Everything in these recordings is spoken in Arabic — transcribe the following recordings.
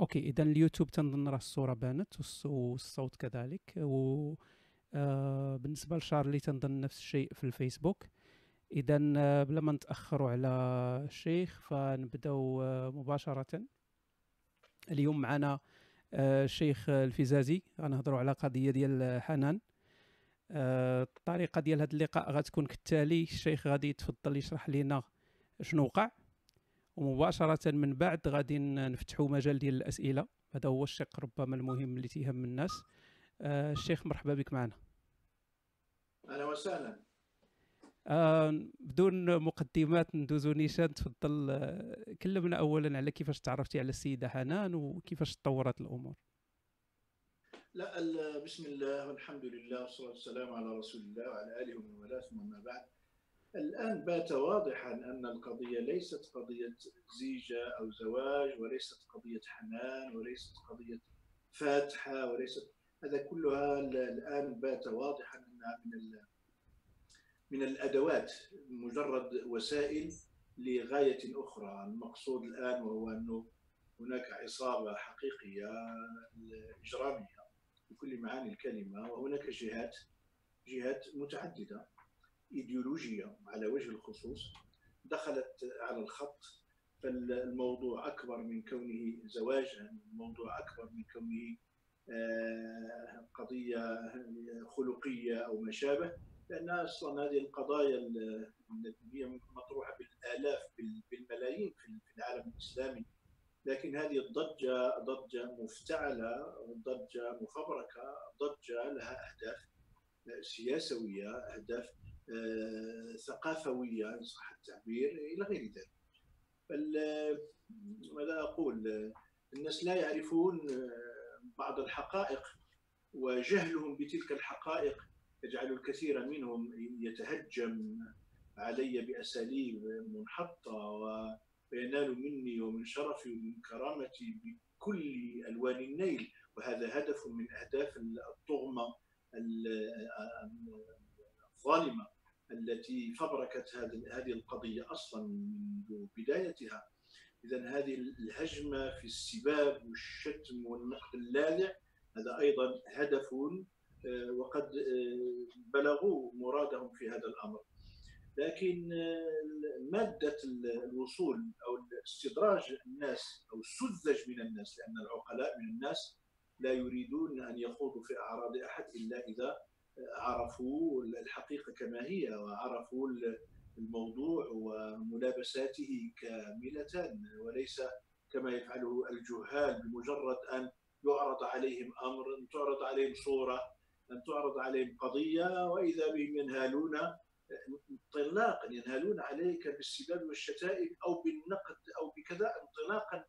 أوكي إذا اليوتيوب تنظن راه الصورة بانت والصوت كذلك و آه بالنسبة لشارلي تنظن نفس الشيء في الفيسبوك. إذا آه، بلا ما نتأخروا على الشيخ فنبدأو آه مباشرة. اليوم معنا آه الشيخ الفيزازي. غنهضروا على قضية ديال حنان. الطريقة ديال هذا اللقاء غتكون كالتالي. الشيخ غادي يتفضل يشرح لنا شنو وقع. ومباشرة من بعد غادي نفتحوا مجال ديال الأسئلة. هذا هو الشق ربما المهم اللي تيهم الناس. آه الشيخ مرحبا بك معنا. أهلا وسهلا. آه بدون مقدمات ندوزو نيشان. تفضل. آه كلمنا اولا على كيفاش تعرفتي على السيدة حنان وكيفاش تطورت الأمور. لا بسم الله والحمد لله والصلاة والسلام على رسول الله وعلى آله ومن والاه. ثم ما بعد. الآن بات واضحا أن القضية ليست قضية زيجة أو زواج وليست قضية حنان وليست قضية فاتحة وليست هذا كلها الآن بات واضحا أنها من من الأدوات مجرد وسائل لغاية أخرى. المقصود الآن وهو أنه هناك عصابة حقيقية إجرامية بكل معاني الكلمة وهناك جهات جهات متعددة. إيديولوجية على وجه الخصوص دخلت على الخط فالموضوع أكبر من كونه زواج الموضوع أكبر من كونه آه، قضية خلقية أو ما شابه لأن أصلا هذه القضايا هي مطروحة بالآلاف بالملايين في العالم الإسلامي. لكن هذه الضجة ضجة مفتعلة ضجة مفبركة ضجة لها أهداف سياسوية أهداف ثقافويه ان صح التعبير إلى غير ذلك. ماذا أقول؟ الناس لا يعرفون آه، بعض الحقائق وجهلهم بتلك الحقائق يجعل الكثير منهم يتهجم علي بأساليب منحطة وينال مني ومن شرفي ومن كرامتي بكل ألوان النيل وهذا هدف من أهداف الطغمة الظالمة التي فبركت هذه القضية أصلا منذ بدايتها. اذا هذه الهجمة في السباب والشتم والنقد اللاذع هذا أيضا هدف آه، وقد آه، بلغوا مرادهم في هذا الأمر. لكن آه، مادة الوصول أو استدراج الناس أو السذج من الناس لأن العقلاء من الناس لا يريدون أن يخوضوا في أعراض أحد إلا إذا عرفوا الحقيقة كما هي وعرفوا الموضوع وملابساته كاملة وليس كما يفعله الجهال بمجرد أن يعرض عليهم أمر أن تعرض عليهم صورة أن تعرض عليهم قضية وإذا بهم ينهالون انطلاقا ينهالون عليك بالسباب والشتائم أو بالنقد أو بكذا انطلاقا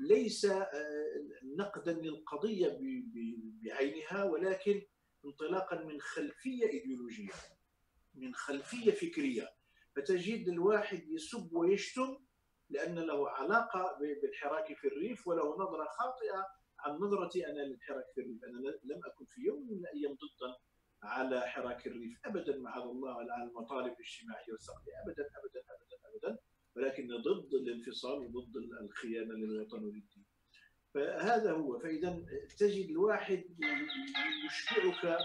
ليس آه، نقدا للقضية بعينها ولكن انطلاقا من خلفية إيديولوجية من خلفية فكرية. فتجد الواحد يسب ويشتم لأن له علاقة بالحراك في الريف وله نظرة خاطئة عن نظرتي أنا للحراك في الريف. أنا لم أكن في يوم من الأيام ضدا على حراك الريف ابدا معاذ الله على المطالب الاجتماعية والثقافيه ابدا ابدا ابدا ابدا. ولكن ضد الانفصال وضد الخيانة للوطن وللدين فهذا هو. فإذا تجد الواحد يشبعك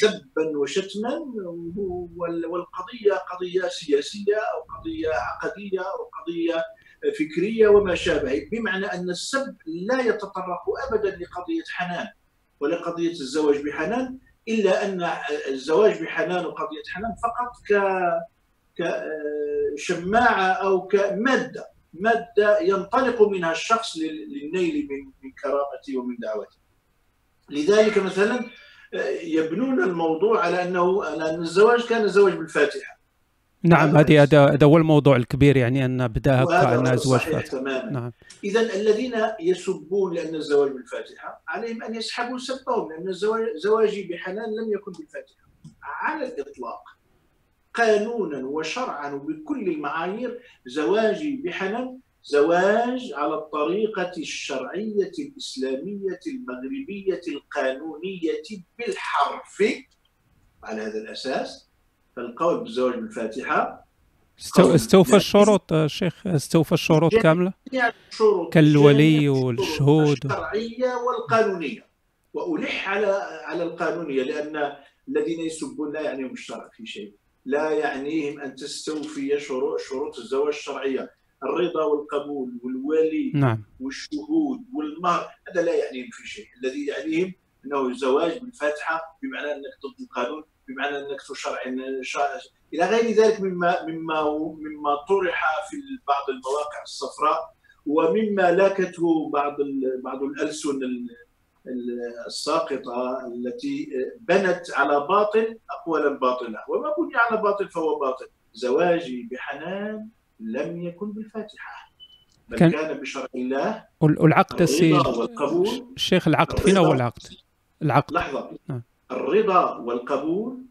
سبا وشتما والقضية قضية سياسية أو قضية عقدية أو قضية فكرية وما شابه. بمعنى أن السب لا يتطرق ابدا لقضية حنان ولا قضية الزواج بحنان إلا أن الزواج بحنان وقضية حنان فقط ك كشماعه أو كمادة. ماده ينطلق منها الشخص للنيل من من كرامته ومن دعوته. لذلك مثلا آه، يبنون الموضوع على انه أن الزواج كان زواج بالفاتحة. نعم هذه هذا هو الموضوع الكبير يعني أن بدأها كان زواج فاتحه. تماما. نعم. اذا الذين يسبون لأن الزواج بالفاتحة عليهم أن يسحبوا سبهم لأن الزواج زواجي بحنان لم يكن بالفاتحة على الإطلاق. قانونا وشرعا وبكل المعايير زواجي بحنان زواج على الطريقة الشرعية الإسلامية المغربية القانونية بالحرف. على هذا الأساس فالقول بالزواج بالفاتحة استو... استوفى الشروط الشيخ استوفى الشروط الشروط كالولي والشهود. الشرعية والقانونية. وألح على على القانونية لأن الذين يسبون لا يعنيهم الشرع في شيء. لا يعنيهم أن تستوفي شروط شروط الزواج الشرعية. الرضا والقبول والولي نعم. والشهود والمهر هذا لا يعنيهم في شيء. الذي يعنيهم أنه زواج بالفاتحة بمعنى أنك ضد القانون بمعنى أنك تشرع إلى غير ذلك مما مما مما طرح في بعض المواقع الصفراء ومما لاكته بعض بعض الألسن الساقطة التي بنت على باطل أقوالا باطلة. وما بني على باطل فهو باطل. زواجي بحنان لم يكن بالفاتحة. بل كان, كان بشرع الله والعقد السيد الشيخ العقد فين هو العقد؟ العقد. لحظة. نعم. الرضا والقبول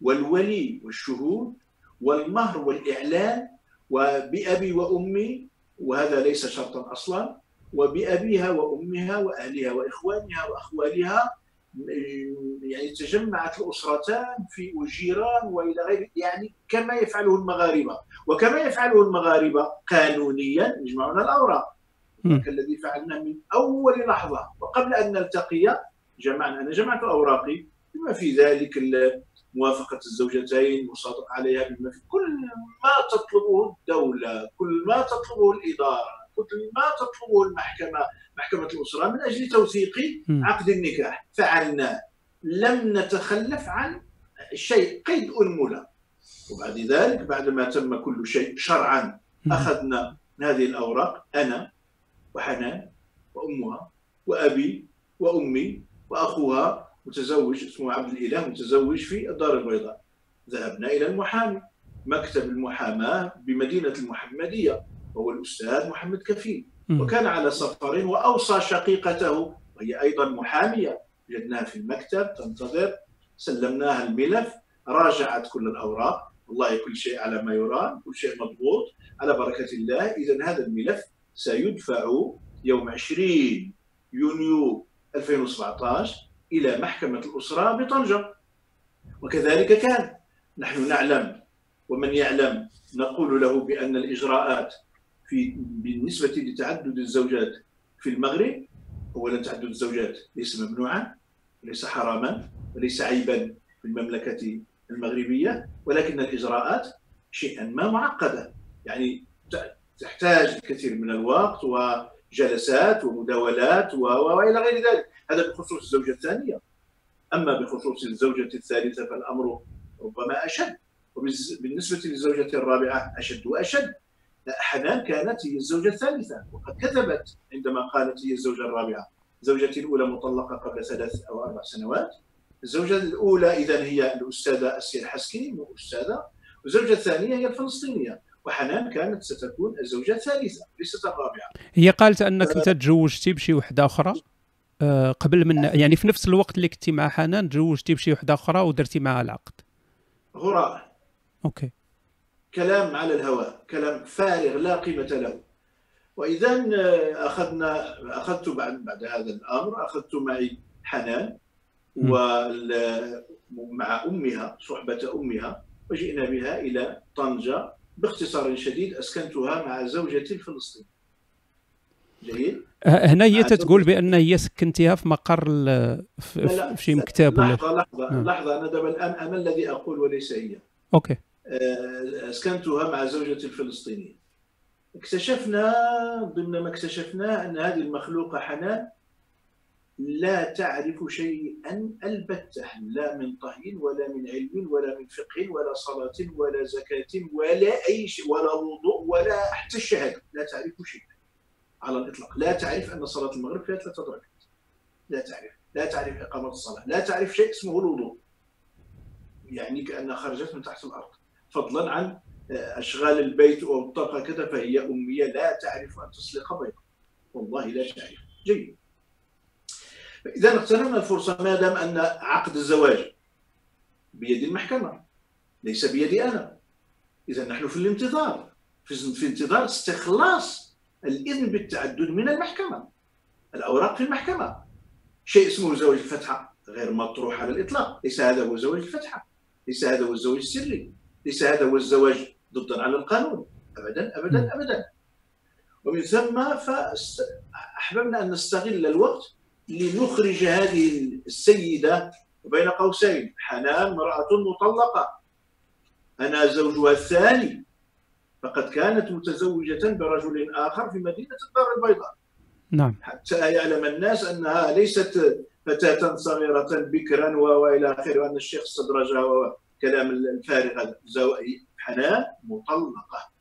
والولي والشهود والمهر والإعلان وبأبي وأمي وهذا ليس شرطا أصلا. وبأبيها وأمها وأهلها وإخوانها وأخوالها يعني تجمعت الأسرتان في وجيران وإلى غير يعني كما يفعله المغاربة. وكما يفعله المغاربة قانونيا يجمعون الأوراق. كالذي فعلنا من أول لحظة. وقبل أن نلتقي جمعنا أنا جمعت أوراقي. بما في ذلك موافقة الزوجتين مصادق عليها بما في كل ما تطلبه الدولة كل ما تطلبه الإدارة. كل ما تطلبه المحكمة محكمة الأسرة من أجل توثيق عقد النكاح. فعلناه لم نتخلف عن شيء قيد أنملة. وبعد ذلك بعدما تم كل شيء شرعا أخذنا هذه الأوراق أنا وحنان وأمها وأبي وأمي وأخوها متزوج اسمه عبد الإله متزوج في الدار البيضاء. ذهبنا إلى المحامي مكتب المحاماة بمدينة المحمدية. وهو الأستاذ محمد كفيل. وكان على سفر وأوصى شقيقته وهي أيضا محامية. وجدناها في المكتب تنتظر. سلمناها الملف. راجعت كل الأوراق. والله كل شيء على ما يرام كل شيء مضبوط. على بركة الله اذا هذا الملف سيدفع يوم 20 يونيو 2017 إلى محكمة الأسرة بطنجة. وكذلك كان. نحن نعلم ومن يعلم نقول له بأن الإجراءات في بالنسبة لتعدد الزوجات في المغرب أولا تعدد الزوجات ليس ممنوعا وليس حراما وليس عيبا في المملكة المغربية ولكن الإجراءات شيئا ما معقدة. يعني تحتاج الكثير من الوقت وجلسات ومداولات وإلى غير ذلك. هذا بخصوص الزوجة الثانية. أما بخصوص الزوجة الثالثة فالأمر ربما أشد وبالنسبة للزوجة الرابعة أشد وأشد. حنان كانت هي الزوجة الثالثة وقد كذبت عندما قالت هي الزوجة الرابعة زوجتي الأولى مطلقة قبل ثلاث أو أربع سنوات الزوجة الأولى إذا هي الأستاذة أسير حسكي أستاذة والزوجة الثانية هي الفلسطينية وحنان كانت ستكون الزوجة الثالثة ليست الرابعة. هي قالت أنك أنت تزوجتي بشي وحدة أخرى؟ آه، قبل من يعني في نفس الوقت اللي كنتي مع حنان تزوجتي بشي وحدة أخرى ودرتي معها العقد. هراء أوكي. كلام على الهواء كلام فارغ لا قيمة له. واذا آه، أخذنا أخذت بعد بعد هذا الأمر أخذت معي حنان ومع أمها صحبة أمها وجئنا بها إلى طنجة باختصار شديد أسكنتها مع زوجتي الفلسطينية. جيد؟ هنا هي تتقول بأن هي سكنتيها في مقر في, في شي مكتب ولا لحظة لحظة نعم. لحظة أنا دابا الآن أنا الذي أقول وليس هي. أوكي. أسكنتها مع زوجتي الفلسطينية. اكتشفنا ضمن ما اكتشفناه أن هذه المخلوقة حنان. لا تعرف شيئا البتة لا من طهي ولا من علم ولا من فقه ولا صلاة ولا زكاة ولا أي شيء ولا وضوء ولا حتى الشهادة. لا تعرف شيئا على الإطلاق. لا تعرف أن صلاة المغرب فيها ثلاثة درجات. لا تعرف. لا تعرف إقامة الصلاة. لا تعرف شيء اسمه الوضوء. يعني كأنها خرجت من تحت الأرض. فضلا عن آه، أشغال البيت والطاقة كذا فهي أمية لا تعرف أن تسلق بيضا والله لا تعرف جيد. اذا اغتنمنا الفرصة ما دام أن عقد الزواج بيد المحكمة ليس بيدي أنا. إذا نحن في الانتظار في انتظار استخلاص الإذن بالتعدد من المحكمة. الأوراق في المحكمة. شيء اسمه زواج الفتحة غير مطروح على الإطلاق. ليس هذا هو زواج الفتحة. ليس هذا هو الزواج السري. ليس هذا هو الزواج ضدا على القانون ابدا ابدا ابدا. ومن ثم فأحببنا أن نستغل الوقت لنخرج هذه السيدة وبين قوسين حنان امراه مطلقة. أنا زوجها الثاني. فقد كانت متزوجة برجل آخر في مدينة الدار البيضاء. نعم. حتى يعلم الناس أنها ليست فتاة صغيرة بكرا وإلى آخره وأن الشيخ استدرجها وكلام الفارغ هذا حنان مطلقة.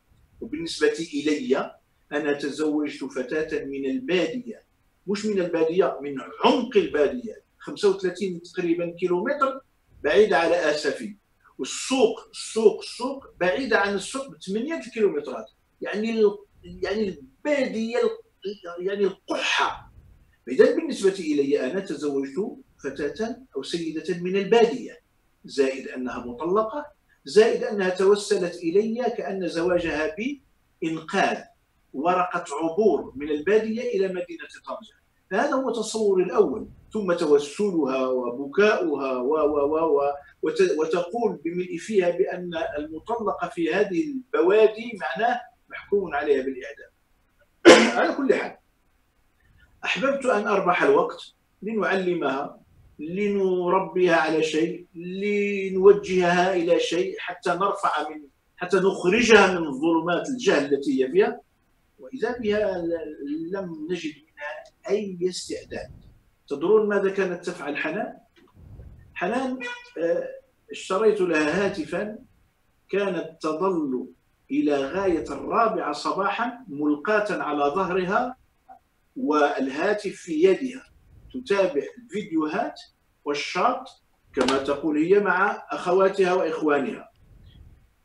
وبالنسبة إلي أنا تزوجت فتاة من البادية. مش من البادية من عمق البادية. 35 تقريبا كيلومتر بعيده على آسفي. والسوق السوق السوق بعيده عن السوق ب 8 كيلومترات. يعني يعني البادية يعني القحه اذا بالنسبة إلي أنا تزوجت فتاة أو سيدة من البادية. زائد أنها مطلقة زائد أنها توسلت إلي كأن زواجها بي انقاذ ورقة عبور من البادية إلى مدينة طنجة. هذا هو تصوري الأول. ثم توسلها وبكاؤها و و و وتقول بملء فيها بأن المطلقة في هذه البوادي معناه محكوم عليها بالإعدام. على كل حال أحببت أن أربح الوقت لنعلمها لنربيها على شيء لنوجهها إلى شيء حتى نرفع من حتى نخرجها من ظلمات الجهل التي هي فيها. وإذا بها لم نجد منها أي استعداد. تدرون ماذا كانت تفعل حنان؟ حنان آه، اشتريت لها هاتفا. كانت تظل إلى غاية الرابعة صباحا ملقاة على ظهرها والهاتف في يدها. تتابع الفيديوهات والشاط كما تقول هي مع أخواتها وإخوانها.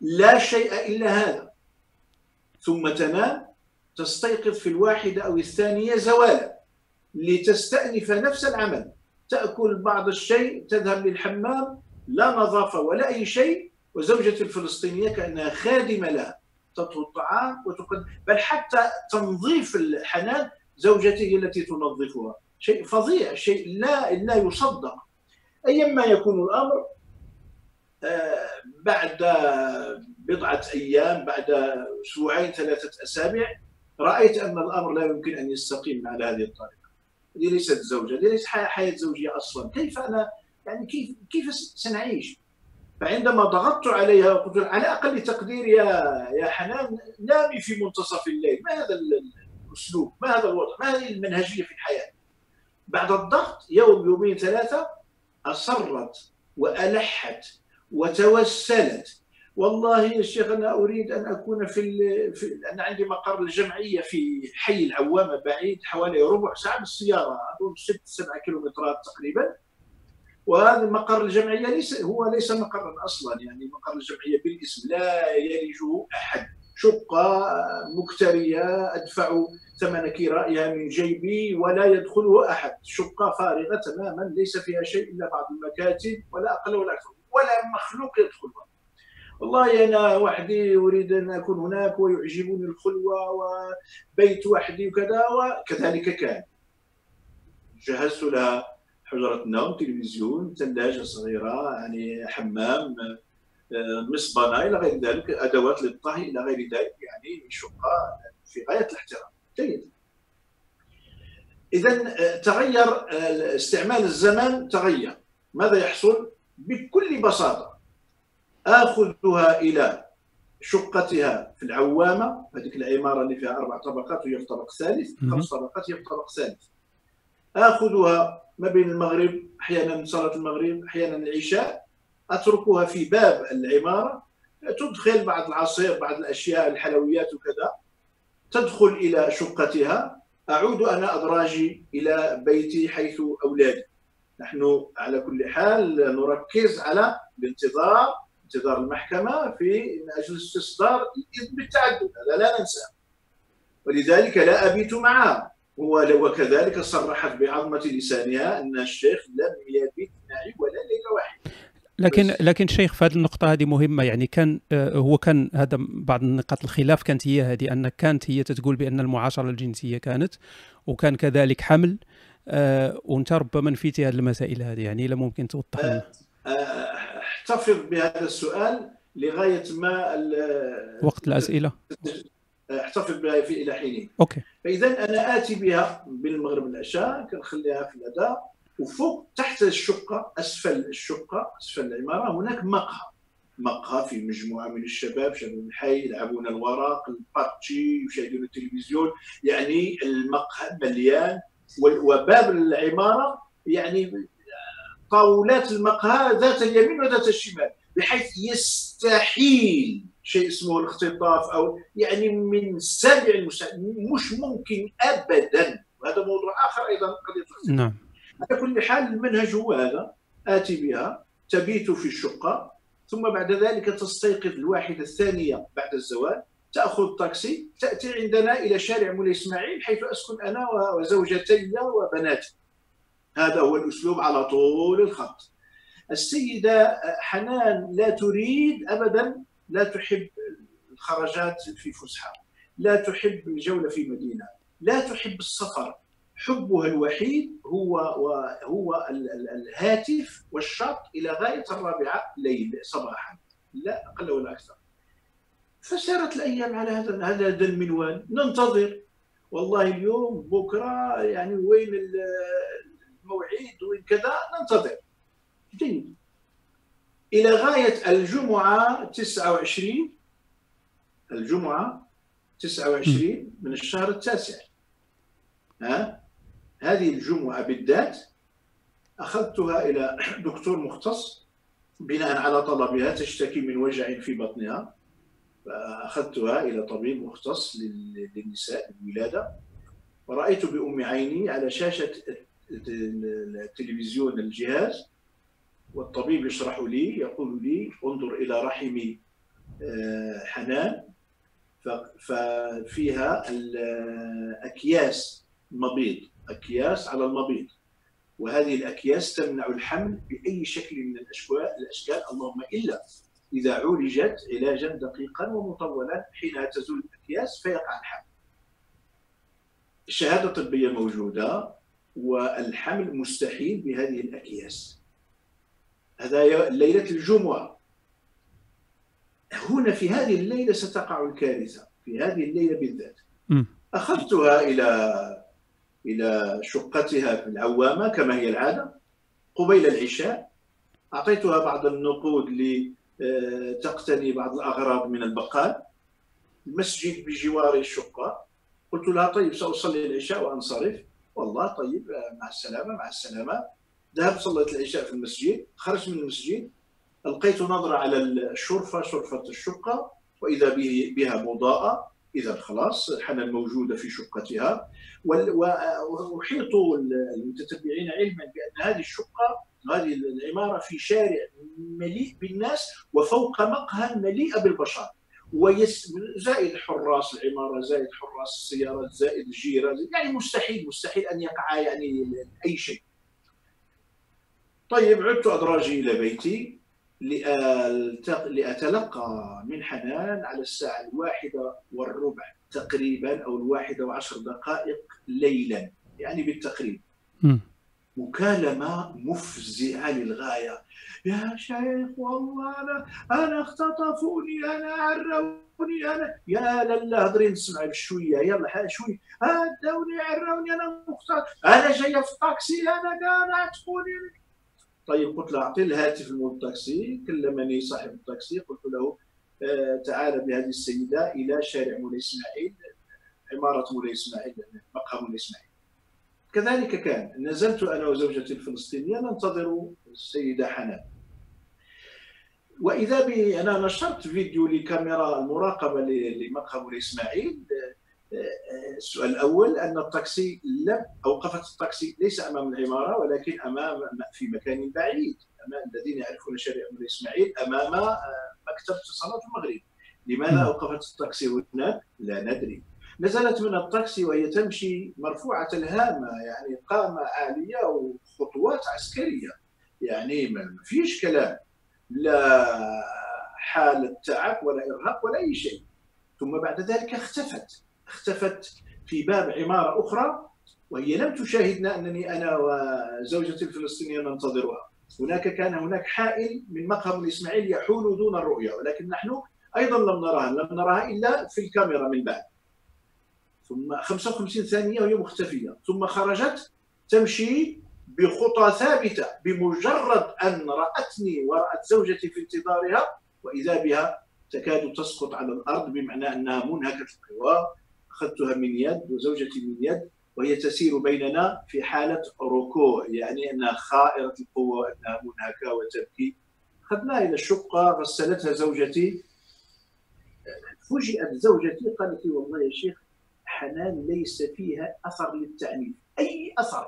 لا شيء إلا هذا. ثم تنام تستيقظ في الواحدة أو الثانية زوالا لتستأنف نفس العمل. تأكل بعض الشيء تذهب للحمام لا نظافة ولا أي شيء وزوجتي الفلسطينية كأنها خادمة لها. تطهو الطعام وتقدم. بل حتى تنظيف الحنان زوجتي التي تنظفها. شيء فظيع شيء لا لا يصدق. أيما يكون الأمر آه، بعد بضعة أيام بعد أسبوعين ثلاثة أسابيع رأيت أن الأمر لا يمكن أن يستقيم على هذه الطريقة. هذه ليست زوجة هذه ليست حياة زوجية أصلا. كيف أنا يعني كيف كيف سنعيش؟ فعندما ضغطت عليها وقلت على أقل تقدير يا يا حنان نامي في منتصف الليل. ما هذا الأسلوب؟ ما هذا الوضع؟ ما هذه المنهجية في الحياة؟ بعد الضغط يوم يومين ثلاثة أصرت وألحت وتوسلت. والله يا شيخ أنا أريد أن أكون في, في أنا عندي مقر الجمعية في حي العوامة بعيد حوالي ربع ساعة بالسيارة أظن ست سبع كيلومترات تقريبا. وهذا مقر الجمعية ليس هو ليس مقرا أصلا يعني مقر الجمعية بالاسم لا يلجه أحد. شقة مكترية أدفع ثمن كرائها من جيبي ولا يدخله أحد. شقة فارغة تماما ليس فيها شيء إلا بعض المكاتب ولا أقل ولا أكثر ولا مخلوق يدخلها. والله أنا وحدي أريد أن أكون هناك ويعجبني الخلوة وبيت وحدي وكذا وكذلك كان. جهزت لها حجرة نوم تلفزيون ثلاجة صغيرة يعني حمام مصبانه إلى غير ذلك أدوات للطهي إلى غير ذلك يعني شقة في غاية الاحترام. جيد. اذا تغير استعمال الزمان تغير. ماذا يحصل؟ بكل بساطة آخذها إلى شقتها في العوامة. هذيك العمارة اللي فيها أربع طبقات وهي في طبق ثالث خمس طبقات هي في طبق ثالث. آخذها ما بين المغرب أحيانا صلاة المغرب أحيانا العشاء. اتركها في باب العمارة تدخل بعض العصير بعض الأشياء الحلويات وكذا تدخل إلى شقتها. أعود أنا أدراجي إلى بيتي حيث أولادي. نحن على كل حال نركز على الانتظار انتظار المحكمة في من أجل استصدار الإذن بالتعدد. هذا لا ننسى ولذلك لا أبيت معها وكذلك صرحت بعظمة لسانها أن الشيخ لم يبيت معي ولا ليلة واحدة. لكن لكن شيخ في هذه النقطة هذه مهمة. يعني كان آه، هو كان هذا بعض نقاط الخلاف كانت هي هذه أن كانت هي تقول بأن المعاشرة الجنسية كانت وكان كذلك حمل آه وأنت ربما نفيتي هذه المسائل هذه. يعني لا ممكن توضح لنا. آه، احتفظ بهذا السؤال لغاية ما وقت الأسئلة. احتفظ بها في إلى حين أوكي. فإذا أنا آتي بها بالمغرب العشاء كنخليها في الأداء. وفوق تحت الشقة أسفل الشقة أسفل العمارة هناك مقهى. مقهى في مجموعة من الشباب شباب الحي يلعبون الورق البارتشي يشاهدون التلفزيون. يعني المقهى مليان. وباب العمارة يعني طاولات المقهى ذات اليمين وذات الشمال بحيث يستحيل شيء اسمه الاختطاف أو يعني من سابع مش ممكن ابدا. وهذا موضوع آخر أيضا قضية. نعم. على كل حال المنهج هو هذا. آتي بها. تبيت في الشقة. ثم بعد ذلك تستيقظ الواحدة الثانية بعد الزواج تأخذ تاكسي تأتي عندنا إلى شارع مولاي إسماعيل حيث أسكن أنا وزوجتي وبناتي. هذا هو الأسلوب على طول الخط. السيدة حنان لا تريد ابدا لا تحب الخرجات في فسحة. لا تحب الجولة في مدينة. لا تحب السفر. حبها الوحيد هو هو الهاتف والشط إلى غاية الرابعة ليل صباحا. لا أقل ولا أكثر. فسارت الأيام على هذا هذا المنوال. ننتظر. والله اليوم بكرة يعني وين الموعد وين كذا ننتظر. جيد. إلى غاية الجمعة 29 الجمعة 29 من الشهر التاسع. ها؟ هذه الجمعة بالذات أخذتها إلى دكتور مختص بناء على طلبها تشتكي من وجع في بطنها. فأخذتها إلى طبيب مختص للنساء الولادة. ورأيت بأم عيني على شاشة التلفزيون الجهاز والطبيب يشرح لي يقول لي انظر إلى رحم آه، حنان ففيها الأكياس مبيض. أكياس على المبيض. وهذه الأكياس تمنع الحمل بأي شكل من الأشكال. اللهم إلا إذا عولجت علاجا دقيقا ومطولا حينها تزول الأكياس فيقع الحمل. الشهادة الطبية موجودة والحمل مستحيل بهذه الأكياس. هذا ليلة الجمعة. هنا في هذه الليلة ستقع الكارثة في هذه الليلة بالذات. أخذتها إلى إلى شقتها في العوامة كما هي العادة قبيل العشاء. أعطيتها بعض النقود لتقتني بعض الأغراض من البقال. المسجد بجوار الشقة. قلت لها طيب سأصلي العشاء وأنصرف. والله طيب مع السلامة مع السلامة. ذهبت صليت العشاء في المسجد. خرجت من المسجد. ألقيت نظرة على الشرفة شرفة الشقة. وإذا بها مضاءة إذا خلاص حنان موجودة في شقتها. وأحيط المتتبعين علما بأن هذه الشقة هذه العمارة في شارع مليء بالناس وفوق مقهى مليئة بالبشر. ويس زائد حراس العمارة زائد حراس السيارات زائد الجيران يعني مستحيل مستحيل أن يقع يعني أي شيء. طيب عدت أدراجي إلى بيتي. لأتلقى من حنان على الساعة الواحدة والربع تقريبا أو الواحدة وعشر دقائق ليلا يعني بالتقريب. م. مكالمة مفزعة للغاية. يا شيخ والله أنا أنا اختطفوني أنا عروني أنا يا لله هضري نسمع بشوية يلا شوي. هدوني عروني أنا مختار. أنا جاية في الطاكسي أنا قاعد تقولي طيب قلت له اعطي الهاتف مول التاكسي كلمني صاحب التاكسي قلت له آه تعال بهذه السيدة إلى شارع مولاي إسماعيل عمارة مولاي إسماعيل مقهى مولاي إسماعيل. كذلك كان نزلت أنا وزوجتي الفلسطينية ننتظر السيدة حنان. وإذا بي أنا نشرت فيديو لكاميرا المراقبة لمقهى مولاي إسماعيل السؤال الأول أن التاكسي لم أوقفت التاكسي ليس أمام العمارة ولكن أمام في مكان بعيد أمام الذين يعرفون شارع مولاي إسماعيل أمام آه، مكتب اتصالات المغرب. لماذا أوقفت التاكسي هناك؟ لا ندري. نزلت من التاكسي وهي تمشي مرفوعة الهامة يعني قامة عالية وخطوات عسكرية. يعني ما فيش كلام. لا حالة تعب ولا إرهاق ولا أي شيء. ثم بعد ذلك اختفت. اختفت في باب عمارة أخرى وهي لم تشاهدنا أنني أنا وزوجتي الفلسطينية ننتظرها. هناك كان هناك حائل من مقهم الاسماعيل يحول دون الرؤيه ولكن نحن أيضا لم نراها لم نراها إلا في الكاميرا من بعد. ثم 55 ثانية وهي مختفية. ثم خرجت تمشي بخطى ثابتة بمجرد أن رأتني ورأت زوجتي في انتظارها وإذا بها تكاد تسقط على الأرض بمعنى أنها منهكة القوى أخذتها من يد وزوجتي من يد وهي تسير بيننا في حالة ركوع يعني أنها خائرة القوة وأنها منهكة وتبكي. أخذناها إلى الشقة غسلتها زوجتي. فوجئت زوجتي قالت لي والله يا شيخ حنان ليس فيها أثر للتعنيف أي أثر؟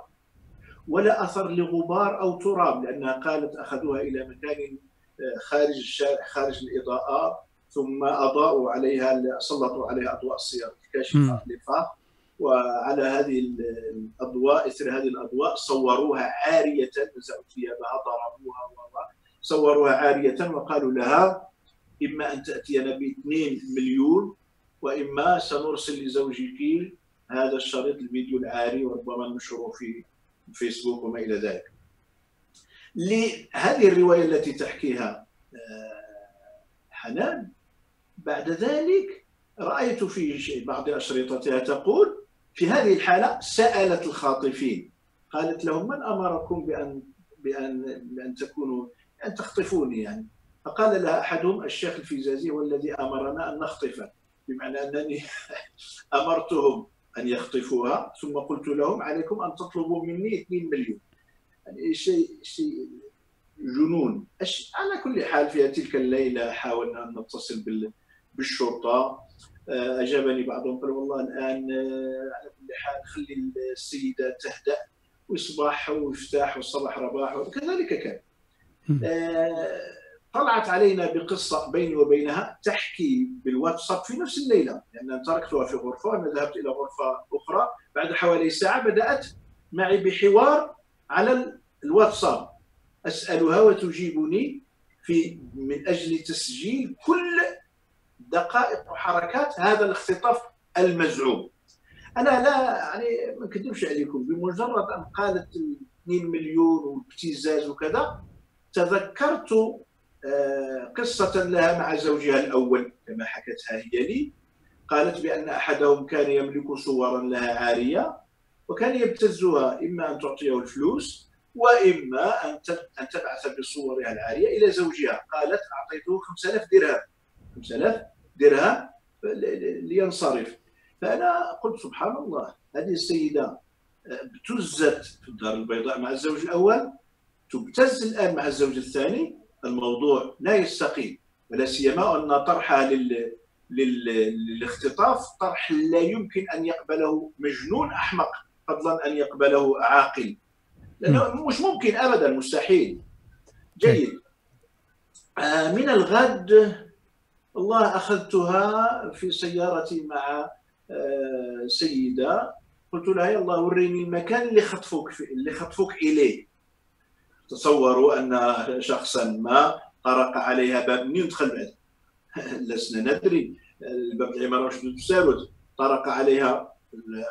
ولا أثر لغبار أو تراب لأنها قالت أخذوها إلى مكان آه، خارج الشارع خارج الاضاءات ثم أضاءوا عليها سلطوا عليها أضواء السياره الكاشفه وعلى هذه الأضواء اثر هذه الأضواء صوروها عارية نزعوا ثيابها ضربوها صوروها عارية وقالوا لها إما أن تأتينا ب 2 مليون وإما سنرسل لزوجك هذا الشريط الفيديو العاري وربما ننشره في فيسبوك وما إلى ذلك. لهذه الرواية التي تحكيها آه، حنان بعد ذلك رأيت في بعض أشرطتها تقول في هذه الحالة سألت الخاطفين. قالت لهم من أمركم بأن بأن بأن تكونوا ان تخطفوني يعني؟ فقال لها أحدهم الشيخ الفيزازي هو الذي أمرنا أن نخطفه بمعنى أنني أمرتهم أن يخطفوها. ثم قلت لهم عليكم أن تطلبوا مني 2 مليون. يعني شيء شيء جنون. على كل حال في تلك الليلة حاولنا أن نتصل بالشرطة. آه، أجابني بعضهم قال والله الآن آه، على كل حال خلي السيدة تهدأ ويصبح ويفتح والصباح رباح وكذلك كان. آه، طلعت علينا بقصة بيني وبينها تحكي بالواتساب في نفس الليلة لأن يعني تركتها في غرفة وأنا ذهبت إلى غرفة أخرى. بعد حوالي ساعة بدأت معي بحوار على الواتساب. أسألها وتجيبني في من أجل تسجيل كل دقائق وحركات هذا الاختطاف المزعوم. أنا لا يعني ما نكذبش عليكم بمجرد أن قالت 2 مليون وابتزاز وكذا تذكرت آه، قصة لها مع زوجها الأول. كما حكتها هي لي. قالت بأن أحدهم كان يملك صورا لها عارية وكان يبتزها إما أن تعطيه الفلوس وإما أن تبعث بصورها العارية إلى زوجها. قالت أعطيته 5000 درهم. 5000 درهم لينصرف. فأنا قلت سبحان الله هذه السيدة ابتزت في الدار البيضاء مع الزوج الأول تبتز الآن مع الزوج الثاني. الموضوع لا يستقيم ولا سيما أن طرحها لل... لل... للاختطاف طرح لا يمكن أن يقبله مجنون أحمق فضلا أن يقبله عاقل. لأنه مش ممكن ابدا مستحيل. جيد. آه من الغد والله أخذتها في سيارتي مع آه سيدة. قلت لها يلا وريني المكان اللي خطفوك في اللي خطفوك إليه. تصوروا أن شخصا ما طرق عليها باب من يدخل بعد. لسنا ندري. الباب العماره واش تساود طرق عليها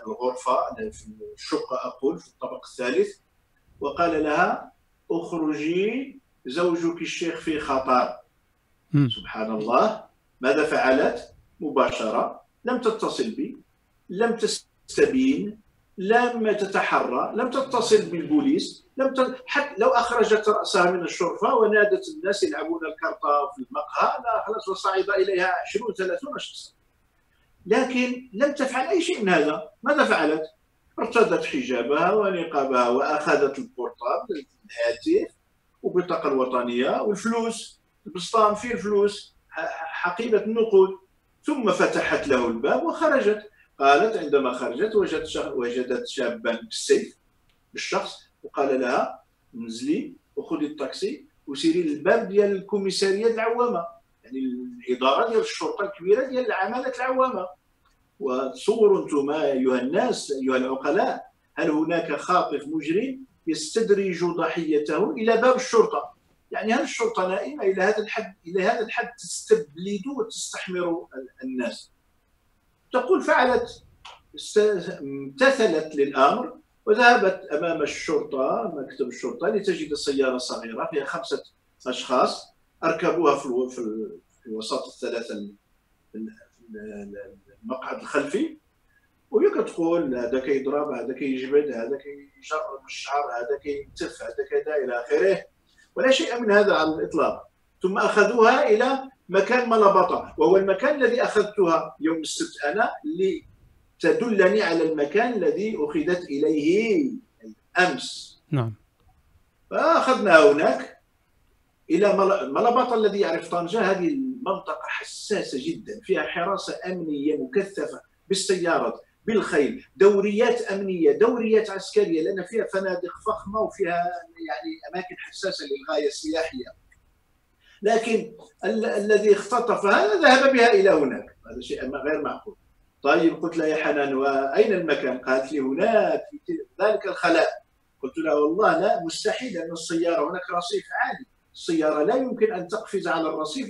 الغرفة في الشقه أقول في الطبق الثالث. وقال لها أخرجي زوجك الشيخ في خطر. سبحان الله. ماذا فعلت مباشرة؟ لم تتصل بي لم تستبين لم تتحرى لم تتصل بالبوليس لم ت... حتى لو أخرجت رأسها من الشرفة ونادت الناس يلعبون الكرطه في المقهى لا خلاص وصعد إليها 20 30 شخصا. لكن لم تفعل أي شيء من هذا. ماذا فعلت؟ ارتدت حجابها ونقابها وأخذت البورتابل الهاتف وبطاقه الوطنية والفلوس البسطام فيه الفلوس. حقيبة النقود. ثم فتحت له الباب وخرجت. قالت عندما خرجت وجدت وجدت شابا بالسيف بالشخص وقال لها نزلي وخذي الطاكسي وسيري للباب ديال الكوميسارية العوامة. يعني الإدارة ديال الشرطة الكبيرة ديال عماله العوامة. وتصوروا أنتم أيها الناس أيها العقلاء هل هناك خاطف مجرم يستدرج ضحيته إلى باب الشرطة؟ يعني هل الشرطه نائمه إلى هذا الحد إلى هذا الحد تستبلد وتستحمر الناس. تقول فعلت امتثلت للأمر وذهبت أمام الشرطة مكتب الشرطة لتجد سيارة صغيرة فيها خمسة أشخاص أركبوها في وسط الثلاثة المقعد الخلفي. وهي كتقول هذا كيضرب هذا كيجبد هذا كيشرب الشعر هذا كينتف هذا كذا إلى آخره. ولا شيء من هذا على الإطلاق. ثم أخذوها إلى مكان ملبطة وهو المكان الذي أخذتها يوم السبت أنا لتدلني على المكان الذي أخذت إليه أمس. نعم. فاخذنا هناك إلى ملبطة الذي يعرف طنجه هذه المنطقة حساسة جدا فيها حراسة أمنية مكثفة بالسيارات. بالخيل دوريات أمنية دوريات عسكرية لأن فيها فنادق فخمة وفيها يعني أماكن حساسة للغاية السياحية. لكن ال الذي اختطف هذا ذهب بها إلى هناك. هذا شيء غير معقول. طيب قلت لها يا حنان وأين المكان؟ قالت لي هناك في ذلك الخلاء. قلت لها والله لا مستحيل ان السيارة هناك رصيف عالي. السيارة لا يمكن أن تقفز على الرصيف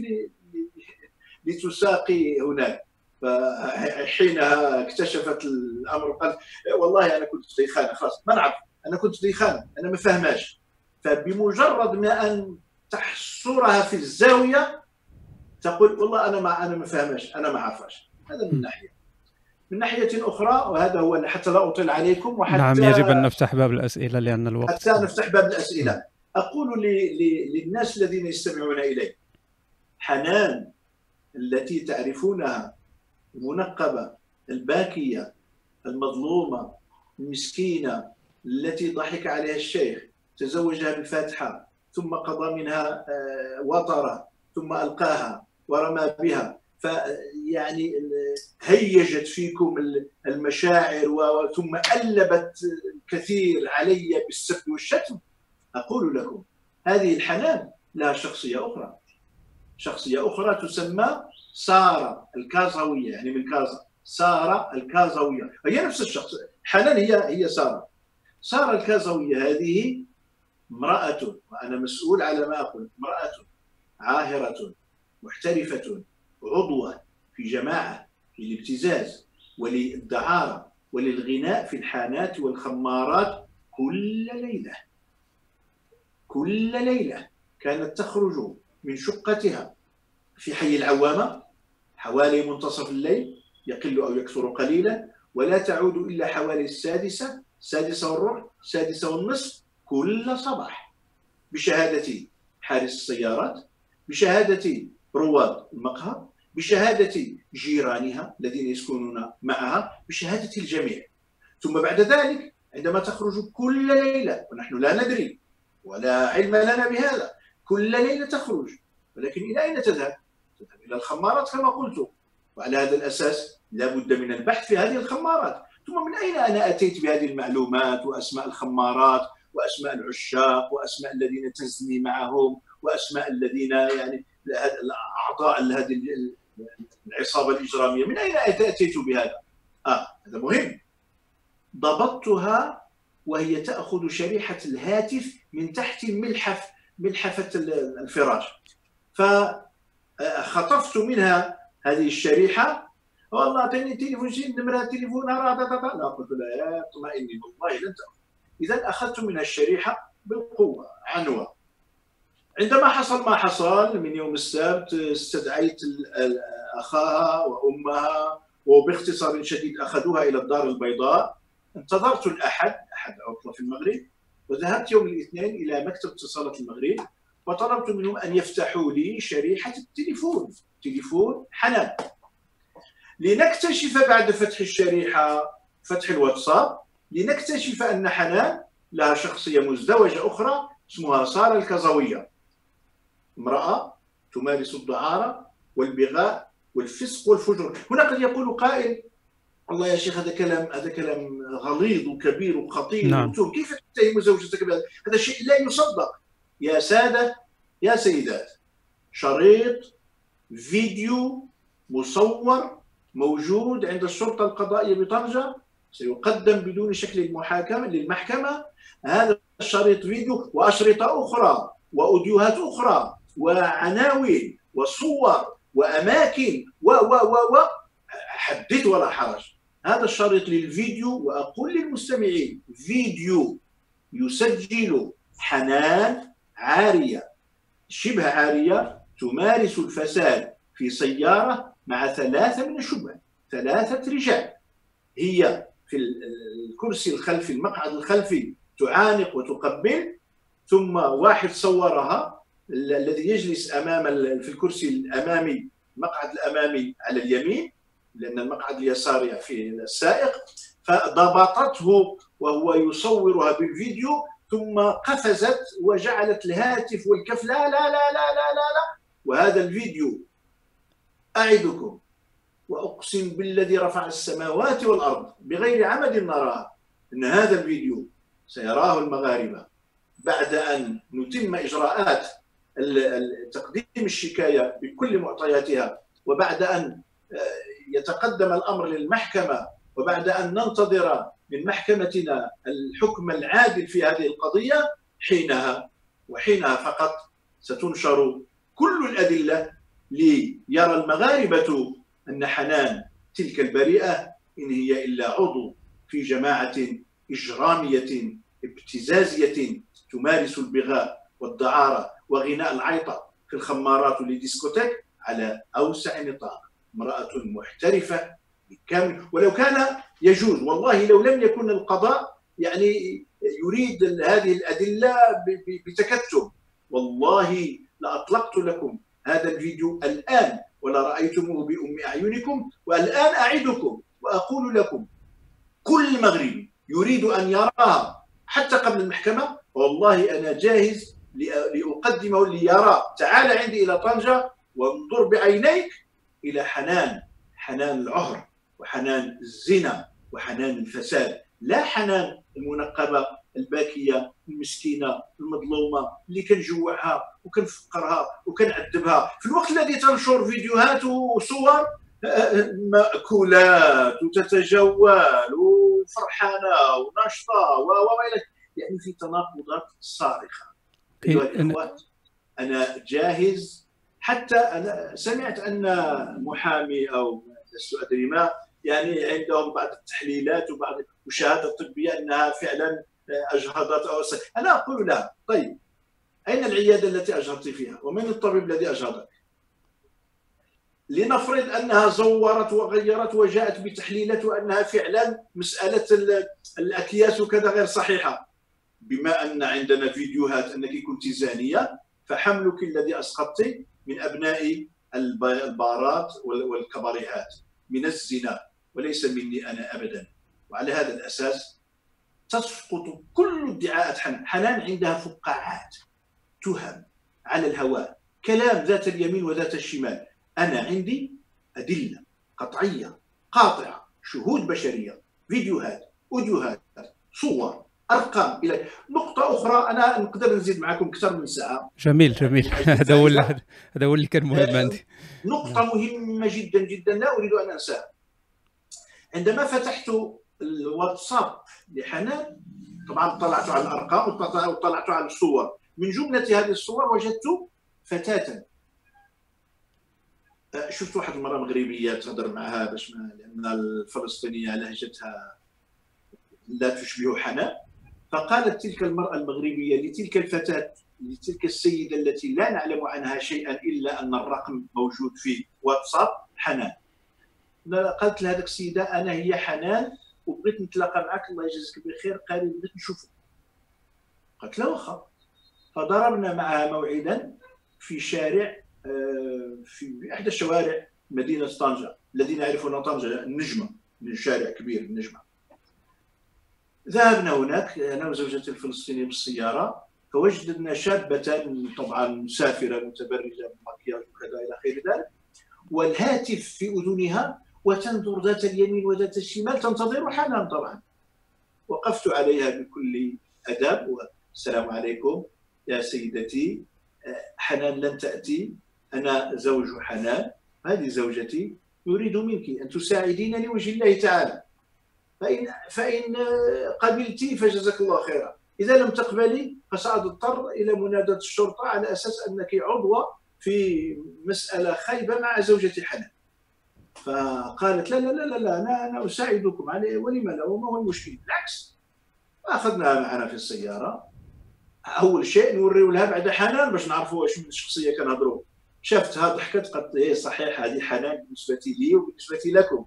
لتساقي هناك. فحينها اكتشفت الأمر قال والله أنا كنت في خانه خلاص ما نعرف أنا كنت في خانه أنا ما فهماش فبمجرد ما أن تحصرها في الزاوية تقول والله أنا ما أنا ما فهماش أنا ما عارفاش هذا من ناحية. من ناحية أخرى وهذا هو حتى لا أطيل عليكم وحتى نعم يجب أن نفتح باب الأسئلة لأن الوقت حتى نفتح باب الأسئلة. أقول للناس الذين يستمعون إلي حنان التي تعرفونها المنقبة الباكية المظلومة المسكينة التي ضحك عليها الشيخ تزوجها بالفاتحة ثم قضى منها آه، وطرة ثم ألقاها ورمى بها. فيعني هيجت فيكم المشاعر ثم ألبت كثير علي بالسب والشتم. أقول لكم هذه الحنان لها شخصية أخرى. شخصية أخرى تسمى سارة الكازاوية يعني من كازا سارة الكازاوية. هي نفس الشخص حنان هي هي سارة. سارة الكازاوية هذه امرأة وأنا مسؤول على ما أقول امرأة عاهرة محترفة عضوة في جماعة للابتزاز وللدعارة وللغناء في الحانات والخمارات كل ليلة. كل ليلة كانت تخرج من شقتها في حي العوامة حوالي منتصف الليل يقل أو يكثر قليلا ولا تعود إلا حوالي السادسة السادسة والربع السادسة والنصف كل صباح. بشهادة حارس السيارات بشهادة رواد المقهى بشهادة جيرانها الذين يسكنون معها بشهادة الجميع. ثم بعد ذلك عندما تخرج كل ليلة ونحن لا ندري ولا علم لنا بهذا كل ليلة تخرج ولكن إلى أين تذهب؟ تذهب إلى الخمارات كما قلت وعلى هذا الأساس لا بد من البحث في هذه الخمارات ثم من أين أنا أتيت بهذه المعلومات وأسماء الخمارات وأسماء العشاق وأسماء الذين تزني معهم وأسماء الذين يعني اعضاء هذه العصابة الإجرامية من أين أتيت بهذا؟ آه هذا مهم ضبطتها وهي تأخذ شريحة الهاتف من تحت ملحف ملحفه الفراش. ف خطفت منها هذه الشريحة. والله اعطيني تليفون شي نمرة تليفونها لا قلت لها اطمئني والله لن تاخذ اذا أخذت منها الشريحة بالقوة عنوه عندما حصل ما حصل من يوم السبت استدعيت أخاها وأمها وباختصار شديد أخذوها إلى الدار البيضاء. انتظرت الأحد أحد عطلة في المغرب. وذهبت يوم الاثنين إلى مكتب اتصالات المغرب وطلبت منهم أن يفتحوا لي شريحة التليفون تليفون حنان. لنكتشف بعد فتح الشريحة فتح الواتساب لنكتشف أن حنان لها شخصية مزدوجة أخرى اسمها سارة الكزويه امرأة تمارس الدعارة والبغاء والفسق والفجر هنا قد يقول قائل الله يا شيخ هذا كلام هذا كلام غليظ وكبير وخطير. نعم. كيف تتهم زوجتك بهذا هذا شيء لا يصدق. يا سادة يا سيدات شريط فيديو مصور موجود عند الشرطة القضائية بطنجة سيقدم بدون شكل المحاكمة للمحكمة. هذا الشريط فيديو وأشرطة أخرى وأوديوهات أخرى وعناوين وصور وأماكن و و و و حدث ولا حرج. هذا الشريط للفيديو وأقول للمستمعين فيديو يسجل حنان عارية شبه عارية تمارس الفساد في سيارة مع ثلاثة من الشبهات ثلاثة رجال. هي في الكرسي الخلفي المقعد الخلفي تعانق وتقبل ثم واحد صورها الذي يجلس أمام في الكرسي الأمامي المقعد الأمامي على اليمين. لأن المقعد اليساري في السائق فضبطته وهو يصورها بالفيديو ثم قفزت وجعلت الهاتف والكف لا لا لا لا لا لا, لا. وهذا الفيديو أعدكم وأقسم بالذي رفع السماوات والأرض بغير عمد نراها أن هذا الفيديو سيراه المغاربة بعد أن نتم إجراءات تقديم الشكاية بكل معطياتها وبعد أن يتقدم الأمر للمحكمة وبعد أن ننتظر من محكمتنا الحكم العادل في هذه القضية حينها وحينها فقط ستنشر كل الأدلة ليرى المغاربة أن حنان تلك البريئة إن هي إلا عضو في جماعة إجرامية ابتزازية تمارس البغاء والدعارة وغناء العيطة في الخمارات والديسكوتيك على أوسع نطاق. امرأة محترفة بالكامل ولو كان يجوز والله لو لم يكن القضاء يعني يريد هذه الأدلة بتكتم. والله لأطلقت لكم هذا الفيديو الآن ولا رأيتموه بأم أعينكم والآن أعدكم وأقول لكم كل مغربي يريد أن يراها حتى قبل المحكمة؟ والله أنا جاهز لأقدمه ليرى. تعال عندي إلى طنجة وانظر بعينيك إلى حنان حنان العهر وحنان الزنا وحنان الفساد. لا حنان المنقبة الباكية المسكينة المظلومة اللي كنجوعها وكنفقرها وكنعذبها. في الوقت الذي تنشر فيديوهات وصور مأكولات وتتجول وفرحانة وناشطة و يعني في تناقضات صارخة. أيها الإخوات أنا جاهز حتى أنا سمعت أن محامي أو لست أدري ما يعني عندهم بعض التحليلات وبعض المشاهدات الطبية أنها فعلا أجهضت أو أنا أقول لها طيب أين العيادة التي أجهضت فيها؟ ومن الطبيب الذي أجهضك؟ لنفرض أنها زورت وغيرت وجاءت بتحليلات وأنها فعلا مسألة الأكياس وكذا غير صحيحة. بما أن عندنا فيديوهات أنك كنت زانية فحملك الذي أسقطت من أبناء البارات والكباريهات من الزنا وليس مني أنا أبدا. وعلى هذا الأساس تسقط كل ادعاءات حنان حنان عندها فقاعات تهم على الهواء. كلام ذات اليمين وذات الشمال. أنا عندي أدلة قطعية قاطعة شهود بشرية فيديوهات أوديوهات صور. أرقام إلى نقطة أخرى أنا نقدر نزيد معكم أكثر من ساعة. جميل جميل. هذا هو هذا هو اللي كان مهم عندي. نقطة مهمة جدا جدا لا أريد أن أنساها. عندما فتحت الواتساب لحنان طبعا طلعت على الأرقام وطلعت على الصور. من جملة هذه الصور وجدت فتاة. أه، شفت واحد المرأة مغربية تهضر معها باش ما لأن الفلسطينية لهجتها لا تشبه حنان. فقالت تلك المرأة المغربية لتلك الفتاة لتلك السيدة التي لا نعلم عنها شيئا إلا أن الرقم موجود في واتساب حنان. قالت لهذيك السيدة أنا هي حنان وبغيت نتلاقى معك الله يجازيك بخير قال بغيت نشوفك. قالت له واخا. فضربنا معها موعدا في شارع آه، في إحدى الشوارع مدينة طنجة الذين يعرفون طنجة النجمه من شارع كبير النجمه ذهبنا هناك أنا وزوجتي الفلسطينيه بالسيارة فوجدنا شابة طبعا مسافره متبرجة بمكياج وكذا إلى غير ذلك والهاتف في أذنها وتنظر ذات اليمين وذات الشمال تنتظر حنان طبعا. وقفت عليها بكل أدب والسلام عليكم يا سيدتي. حنان لن تأتي أنا زوج حنان هذه زوجتي يريد منك أن تساعدين لوجه الله تعالى. فإن فإن قبلت فجزاك الله خيرا. إذا لم تقبلي فسأضطر إلى مناداة الشرطة على أساس أنك عضوة في مسألة خايبة مع زوجة حنان فقالت لا لا لا لا, لا أنا أنا أساعدكم عليه ولم لا وما هو المشكل بالعكس. اخذناها معنا في السيارة. أول شيء نوريو لها بعد حنان باش نعرفوا واش من الشخصية كنهضروا. شافتها ضحكت قالت إيه صحيح هذه حنان بالنسبة لي وبالنسبة لكم.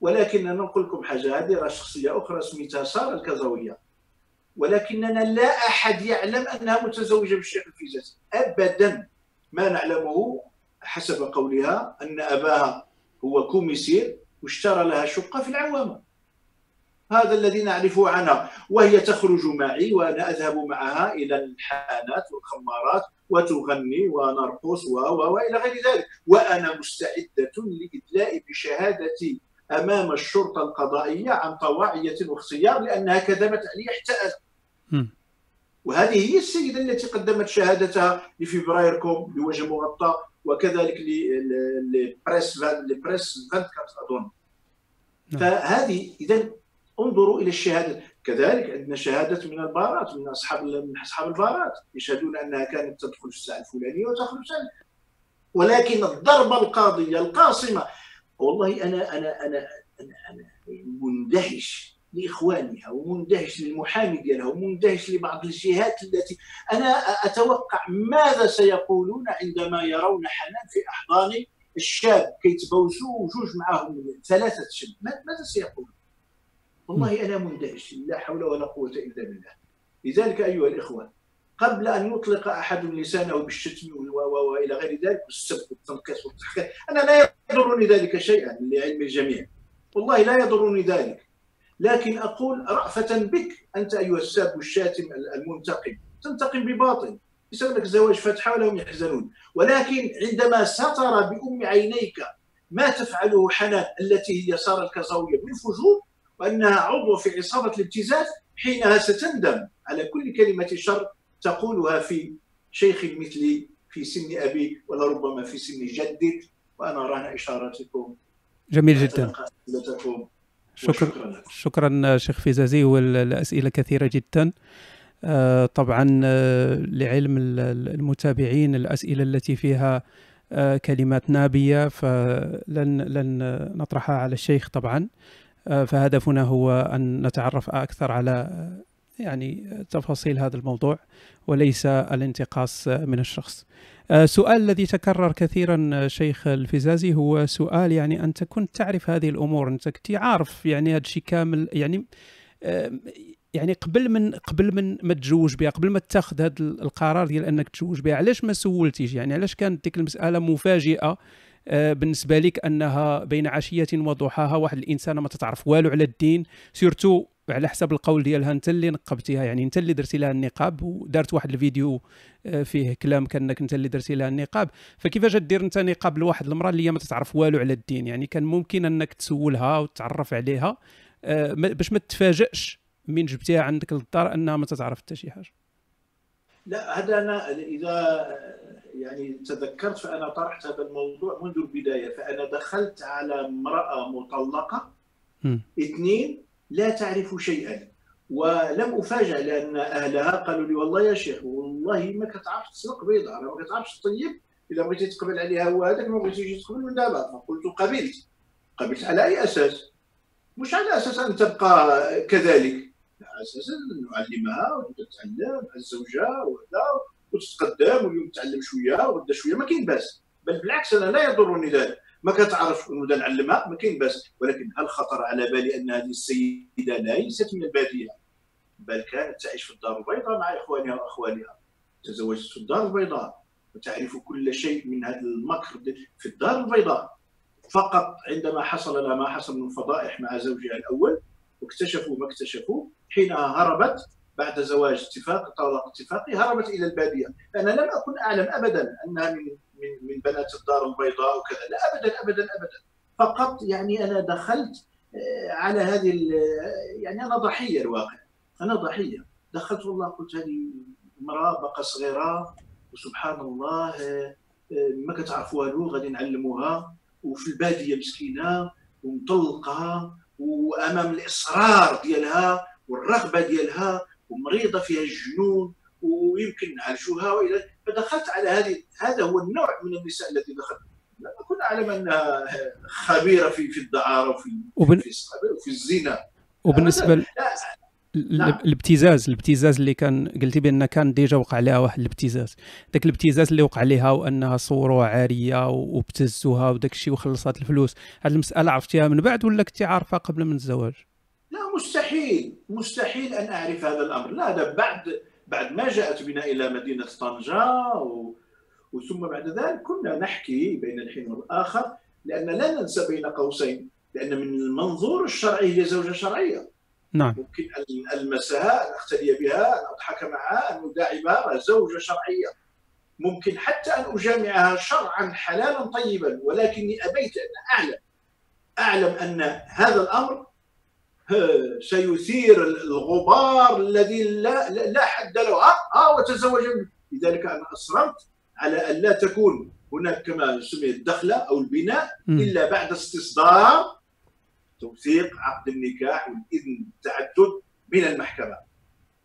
ولكن أنا نقول لكم حاجة هذه راه شخصية أخرى سميتها سارة الكازاوية. ولكننا لا أحد يعلم أنها متزوجة بالشيخ الفيزاتي ابدا ما نعلمه حسب قولها أن أباها هو كوميسير واشترى لها شقة في العوامة. هذا الذي نعرفه عنها. وهي تخرج معي وأنا أذهب معها إلى الحانات والخمارات وتغني ونرقص و والى غير ذلك. وأنا مستعدة لإدلاء بشهادتي. أمام الشرطة القضائية عن طواعية واختيار لأنها كذبت علي حتى أنا. وهذه هي السيدة التي قدمت شهادتها لفبراير كوم بوجه مغطى وكذلك لبريس لبريس 24 أظن. نعم. فهذه إذا انظروا إلى الشهادة. كذلك عندنا شهادة من البارات من أصحاب من أصحاب البارات. يشهدون أنها كانت تدخل في الساعة الفلانية وتخرج ولكن الضربة القاضية القاصمة والله أنا أنا أنا أنا, أنا مندهش لإخوانها ومندهش للمحامي ديالها ومندهش لبعض الجهات التي أنا أتوقع ماذا سيقولون عندما يرون حنان في أحضان الشاب كيتبوسوا وجوج معهم ثلاثة شب ماذا سيقولون؟ والله أنا مندهش لا حول ولا قوة إلا بالله لذلك أيها الإخوة قبل أن يطلق أحد لسانه بالشتم وإلى غير ذلك والسب والتنقيص والتحقيق أنا لا يضرني ذلك شيئا لعلم الجميع. والله لا يضرني ذلك. لكن أقول رأفة بك أنت أيها الساب الشاتم المنتقم. تنتقم بباطل. يسوي لك زواج فتحه ولهم يحزنون. ولكن عندما ستر بأم عينيك ما تفعله حنان التي هي ساره الكزاويه من فجور وأنها عضو في عصابة الابتزاز حينها ستندم. على كل كلمة شر تقولها في شيخ مثلي في سن أبي ولربما في سن جدك وأنا راهن إشارتكم. جميل جدا. شكرا. شكرا شيخ فيزازي والأسئلة كثيرة جدا. آه، طبعا آه، لعلم المتابعين الأسئلة التي فيها آه، كلمات نابية فلن لن نطرحها على الشيخ طبعا. فهدفنا هو أن نتعرف أكثر على يعني تفاصيل هذا الموضوع وليس الانتقاص من الشخص. السؤال الذي تكرر كثيرا شيخ الفزازي هو سؤال يعني انت كنت تعرف هذه الأمور أنت كنت عارف يعني هذا الشيء كامل يعني يعني قبل من قبل من ما تزوج بها قبل ما تأخذ هذا القرار ديال أنك تزوج بها علاش ما سولتيش يعني علاش كانت ديك المسألة مفاجئة آه، بالنسبة لك أنها بين عشية وضحاها واحد الانسانه ما تتعرف والو على الدين سيرتو على حسب القول ديالها انت اللي نقبتيها. يعني انت اللي درتي لها النقاب ودارت واحد الفيديو آه، فيه كلام كأنك انت اللي درتي لها النقاب. فكيفاش دير انت نقاب لواحد المرأة اللي هي ما تتعرف والو على الدين؟ يعني كان ممكن انك تسولها وتعرف عليها آه، باش ما تتفاجئش من جبتيها عندك للدار انها ما تتعرف حتى شي حاجة. لا هذا أنا إذا يعني تذكرت فأنا طرحت هذا الموضوع منذ البداية. فأنا دخلت على امرأة مطلقة. اثنين لا تعرف شيئا. ولم افاجئ لأن أهلها قالوا لي والله يا شيخ والله ما كتعرفش تسلق بيضة ما كتعرفش تطيب اذا بغيتي تقبل عليها هو هذاك ما بغيتيش تقبل من دابا فقلت قبلت. قبلت على أي أساس؟ مش على أساس أن تبقى كذلك. على أساس نعلمها وتتعلم الزوجة وكذا وتتقدم واليوم تتعلم شوية وغدا شوية ما كاين باس. بل بالعكس أنا لا يضرني ذلك. ما كتعرف نبدا نعلمها ما كاين باس. ولكن هل خطر على بالي أن هذه السيدة ليست من البادية. بل كانت تعيش في الدار البيضاء مع إخوانها وأخوالها. تزوجت في الدار البيضاء. وتعرف كل شيء من هذا المكر في الدار البيضاء. فقط عندما حصل لها ما حصل من فضائح مع زوجها الأول واكتشفوا ما اكتشفوا حينها هربت بعد زواج اتفاق طلاق اتفاقي هربت إلى البادية. أنا لم أكن أعلم ابدا أنها من من من بنات الدار البيضاء وكذا. لا ابدا ابدا ابدا. فقط يعني أنا دخلت آه، على هذه يعني أنا ضحية الواقع. أنا ضحية. دخلت والله قلت هذه امرأة بقى صغيرة وسبحان الله آه، آه، ما كتعرف والو غادي نعلموها. وفي البادية مسكينة ومطلقة وأمام الإصرار ديالها والرغبة ديالها ومريضة فيها الجنون. ويمكن نعالجوها وإلى فدخلت على هذه هذا هو النوع من النساء التي دخلت. لم اكن أعلم أنها خبيرة في في الدعارة وفي وبن... في وفي الزنا. وبالنسبة ل- نعم. الابتزاز الابتزاز اللي كان قلتي بأن كان ديجا وقع عليها واحد الابتزاز. داك الابتزاز اللي وقع عليها وأنها صوروها عارية وابتزوها وداك الشيء وخلصات الفلوس. هذه المسألة عرفتيها من بعد ولا كنتي عارفة قبل من الزواج؟ لا مستحيل. مستحيل أن أعرف هذا الأمر. لا هذا بعد بعد ما جاءت بنا إلى مدينة طنجة و... وثم بعد ذلك كنا نحكي بين الحين والآخر لأن لا ننسى بين قوسين لأن من المنظور الشرعي هي زوجة شرعية. نعم. ممكن ان ألمسها أن أقتدي بها أن أضحك معها أن اداعبها زوجة شرعية. ممكن حتى أن أجامعها شرعا حلالا طيبا ولكني أبيت أن أعلم. أعلم أن هذا الأمر آه، سيثير الغبار الذي لا لا حد له ها وتزوج منه. لذلك أنا اصررت على أن لا تكون هناك كما سمي الدخلة أو البناء. إلا بعد استصدار توثيق عقد النكاح والإذن بالتعدد من المحكمة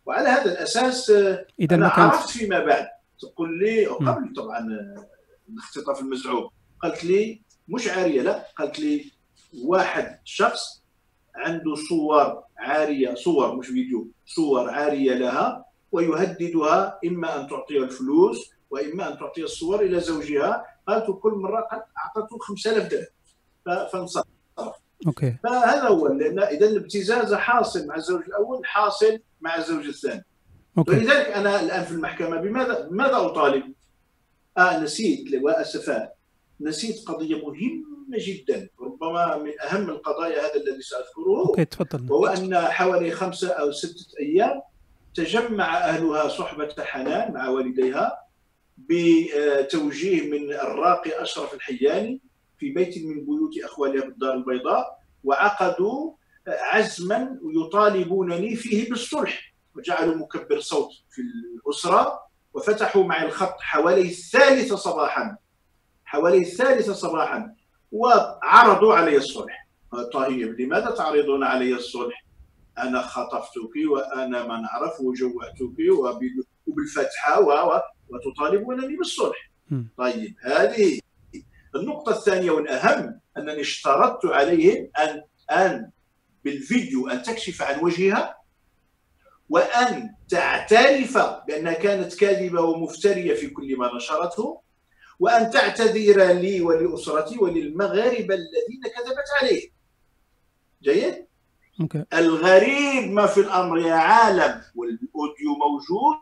وعلى هذا الأساس آه، إذا أنا ما كانت عرفت فيما بعد تقول لي. قبل طبعا آه، الاختطاف المزعوم قالت لي مش عاريه لا قالت لي واحد شخص عنده صور عارية صور مش فيديو صور عارية لها ويهددها إما أن تعطيها الفلوس وإما أن تعطي الصور إلى زوجها. قالت كل مرة قالت أعطته 5000 درهم. فانصرف. okay. فهذا هو لأن إذا الابتزاز حاصل مع الزوج الأول حاصل مع الزوج الثاني. okay. ولذلك أنا الآن في المحكمة بماذا ماذا أطالب؟ آه نسيت وا أسفاه نسيت قضية مهمة جدا ربما من أهم القضايا هذا الذي سأذكره okay تفضل. وهو أن حوالي خمسة أو ستة أيام تجمع أهلها صحبة حنان مع والديها بتوجيه من الراقي أشرف الحياني في بيت من بيوت أخوالها بالدار البيضاء وعقدوا عزما يطالبونني فيه بالصلح وجعلوا مكبر صوت في الأسرة وفتحوا معي الخط حوالي الثالثه صباحا حوالي الثالثة صباحا. وعرضوا علي الصلح. طيب لماذا تعرضون علي الصلح؟ أنا خطفتك وأنا ما نعرف وجوعتك وبال- وبالفتحة و- و- وتطالبونني بالصلح. طيب هذه النقطة الثانية والأهم أنني اشترطت عليهم أن أن بالفيديو أن تكشف عن وجهها وأن تعترف بأنها كانت كاذبة ومفترية في كل ما نشرته. وأن تعتذر لي ولأسرتي وللمغاربة الذين كذبت عليه جيد؟ okay. الغريب ما في الأمر يا عالم وال audio موجود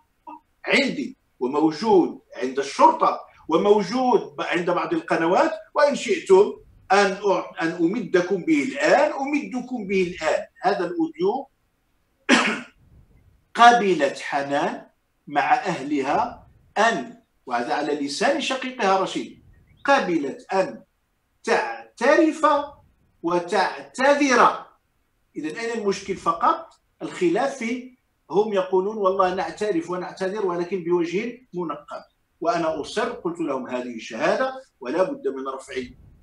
عندي وموجود عند الشرطة وموجود عند بعض القنوات وإن شئتم أن أن أمدكم به الآن أمدكم به الآن. هذا ال audio قبلت حنان مع أهلها أن وهذا على لسان شقيقها رشيد قبلت أن تعترف وتعتذر. إذا أين المشكل فقط؟ الخلاف في هم يقولون والله نعترف ونعتذر ولكن بوجه منقب. وأنا أصر قلت لهم هذه شهادة ولا بد من رفع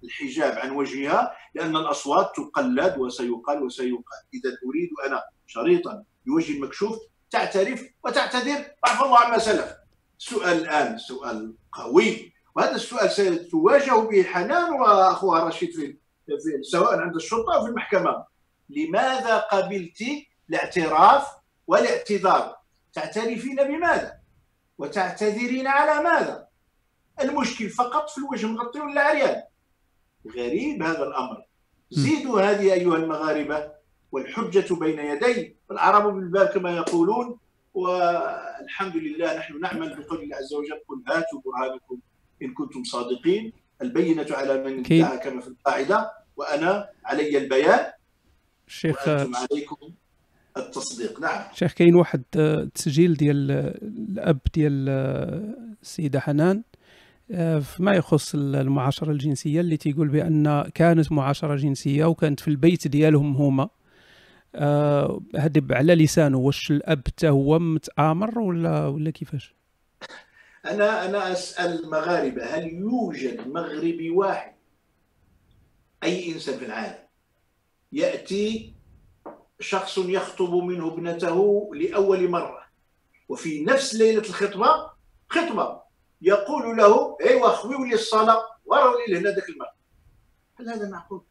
الحجاب عن وجهها لأن الأصوات تقلد وسيقال وسيقال. إذا أريد أنا شريطا بوجه مكشوف تعترف وتعتذر. وعفى الله عما سلف. السؤال الآن سؤال قوي. وهذا السؤال سيتواجه به حنان وأخوها رشيد في سواء عند الشرطة أو في المحكمة. لماذا قبلت الاعتراف والاعتذار؟ تعترفين بماذا؟ وتعتذرين على ماذا؟ المشكل فقط في الوجه مغطي ولا عريان؟ غريب هذا الأمر. زيدوا هذه أيها المغاربة والحجة بين يدي. والعرب بالباب كما يقولون والحمد لله نحن نعمل بقول الله عز وجل قل هاتوا برهانكم إن كنتم صادقين. البينة على من ادعى كما في القاعدة وأنا علي البيان. وأنتم عليكم التصديق. نعم. شيخ كاين واحد آه، تسجيل ديال آه، الأب ديال آه، السيدة حنان. آه، فيما يخص ال- المعاشرة الجنسية اللي تيقول بأن كانت معاشرة جنسية وكانت في البيت ديالهم هما. آه، هذا على لسانه واش الأب حتى هو متآمر ولا ولا كيفاش؟ أنا أنا أسأل المغاربة هل يوجد مغربي واحد؟ أي إنسان في العالم يأتي شخص يخطب منه ابنته لأول مرة وفي نفس ليلة الخطبة خطبة يقول له أيوا خويو لي الصلاة وراو لي لهنا ذاك الماء هل هذا معقول؟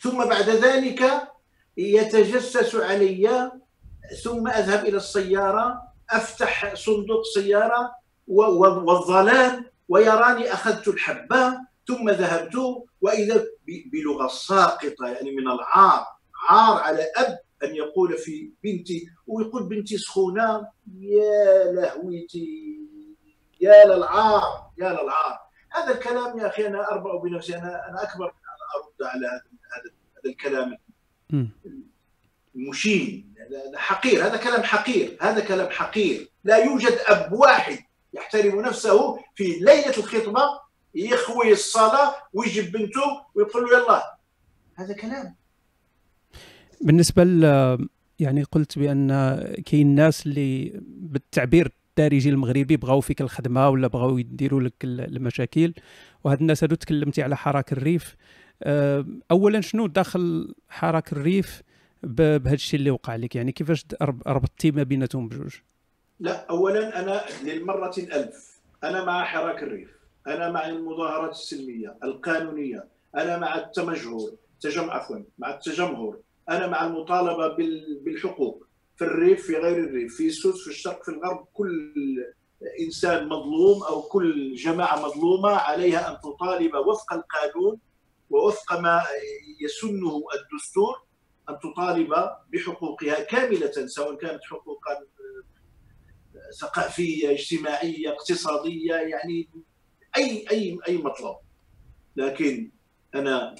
ثم بعد ذلك يتجسس علي ثم أذهب إلى السيارة أفتح صندوق سيارة والظلام ويراني أخذت الحبة ثم ذهبت. وإذا بلغة ساقطة يعني من العار عار على أب أن يقول في بنتي ويقول بنتي سخونة يا لهويتي يا للعار يا للعار. هذا الكلام يا أخي أنا أربع بنفسي أنا أنا أكبر أنا أرد على هذا الكلام. المشين هذا حقير. هذا كلام حقير. هذا كلام حقير. لا يوجد أب واحد يحترم نفسه في ليلة الخطبة. يخوي الصلاة ويجيب بنته ويقول له يلا. هذا كلام. بالنسبة يعني قلت بأن كاين ناس اللي بالتعبير الدارجي المغربي بغاو فيك الخدمة ولا بغاو يديروا لك المشاكل. وهاد الناس هادو تكلمتي على حراك الريف. اولا شنو داخل حراك الريف بهذا الشيء اللي وقع لك؟ يعني كيفاش ربطتي ما بيناتهم بجوج؟ لا اولا أنا للمرة الألف أنا مع حراك الريف أنا مع المظاهرات السلمية القانونية أنا مع التمجهر تجمع عفوا مع التجمهر أنا مع المطالبة بالحقوق في الريف في غير الريف في السوس في الشرق في الغرب كل إنسان مظلوم أو كل جماعة مظلومة عليها أن تطالب وفق القانون ووفق ما يسنه الدستور أن تطالب بحقوقها كاملة سواء كانت حقوقا ثقافية اجتماعية اقتصادية يعني أي أي أي مطلب. لكن أنا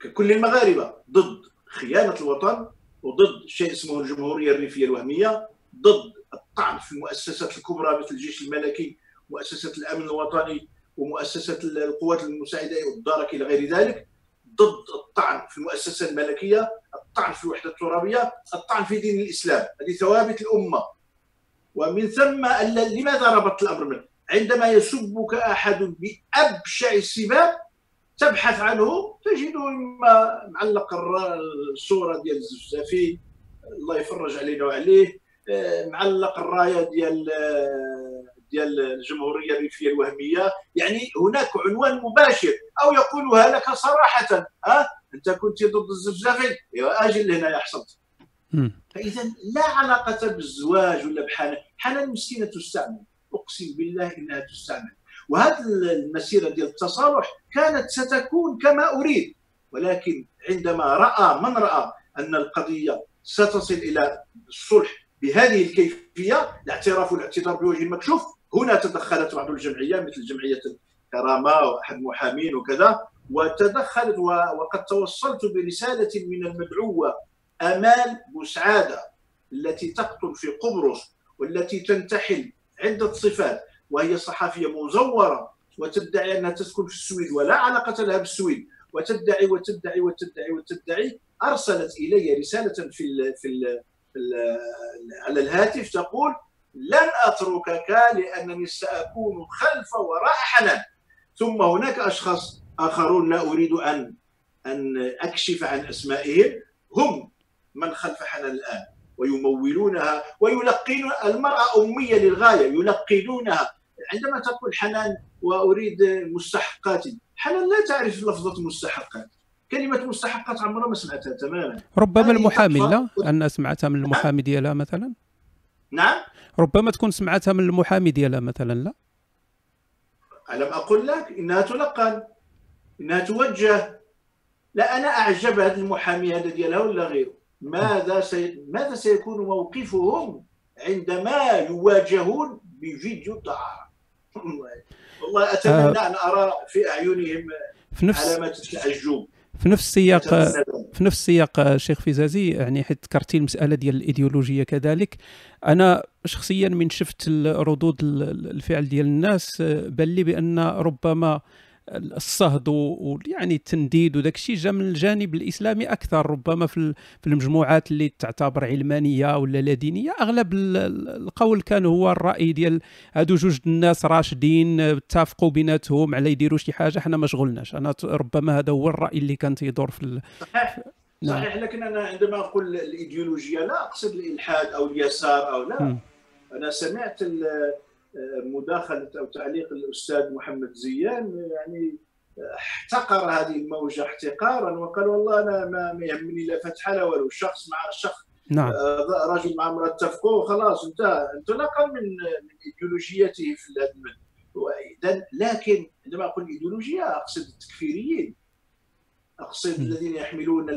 ككل المغاربة ضد خيانة الوطن وضد شيء اسمه الجمهورية الريفية الوهمية ضد الطعن في المؤسسات الكبرى مثل الجيش الملكي مؤسسة الأمن الوطني ومؤسسة القوات المساعدة والدارك إلى غير ذلك ضد الطعن في المؤسسة الملكية الطعن في الوحدة الترابية الطعن في دين الإسلام. هذه ثوابت الأمة. ومن ثم لماذا ربط الأمر منه؟ عندما يسبك أحد بأبشع السباب تبحث عنه تجده اما معلق الصورة ديال الزفزافي الله يفرج علينا وعليه. آه، معلق الراية ديال آه، ديال الجمهورية الريفيه الوهمية يعني هناك عنوان مباشر أو يقولها لك صراحة ها؟ أنت كنت ضد الزفزافي ايوا أجل لهنا يا حصلت فاذا لا علاقة بالزواج ولا بحنان حنان مسكينه تستعمل. أقسم بالله إنها تستعمل. وهذه المسيرة ديال التصالح كانت ستكون كما أريد. ولكن عندما رأى من رأى أن القضية ستصل إلى الصلح بهذه الكيفية الاعتراف والاعتذار بوجه مكشوف هنا تدخلت بعض الجمعيات مثل جمعية الكرامه وأحد المحامين وكذا وتدخلت وقد توصلت برسالة من المدعوة امال بوسعادة التي تقتل في قبرص والتي تنتحل عدة صفات وهي صحفية مزورة وتدعي أنها تسكن في السويد ولا علاقة لها بالسويد. وتدعي وتدعي وتدعي وتدعي أرسلت إلي رسالة في ال في ال في ال على الهاتف تقول لن أتركك لأنني سأكون خلف وراء حنان. ثم هناك أشخاص آخرون لا أريد ان أن أكشف عن أسمائهم. هم من خلف حنان الآن ويمولونها ويلقين المرأة أمية للغاية يلقنونها. عندما تقول حنان وأريد مستحقاتي حنان لا تعرف لفظة مستحقات. كلمة مستحقات عمرها ما سمعتها تماما. ربما المحامي لا؟ أنا سمعتها من المحامي ديالها مثلا؟ نعم. ربما تكون سمعتها من المحامي ديالها مثلا لا؟ ألم أقل لك إنها تلقن إنها توجه. لا أنا أعجب هذا المحامي هذا ديالها ولا غيره؟ ماذا سي... ماذا سيكون موقفهم عندما يواجهون بفيديو دعارة والله أتمنى آه. أن أرى في أعينهم في نفس علامات التعجب. في نفس السياق في نفس السياق شيخ فيزازي يعني حيت ذكرتي المسألة ديال الإيديولوجية كذلك أنا شخصيا من شفت ردود الفعل ديال الناس بان لي بأن ربما الصهد ويعني التنديد وداك الشيء جا من الجانب الإسلامي أكثر. ربما في في المجموعات اللي تعتبر علمانية ولا لا دينية أغلب القول كان هو الرأي ديال هادو جوج الناس راشدين اتفقوا بيناتهم على يديروا شي حاجة حنا ما شغلناش. أنا ربما هذا هو الرأي اللي كان تيدور في صحيح. نعم. صحيح. لكن أنا عندما أقول الإيديولوجية لا أقصد الإلحاد أو اليسار أو لا. م. أنا سمعت مداخلة أو تعليق الأستاذ محمد زيان يعني احتقر هذه الموجة احتقارا وقال والله أنا ما, يهمني لا فتحه لا والو الشخص مع الشخص نعم. آه، رجل مع امرأة اتفقوا خلاص انتهى. انطلاقا من من إيديولوجيته في هذا لكن عندما أقول إيديولوجية أقصد التكفيريين. أقصد. الذين يحملون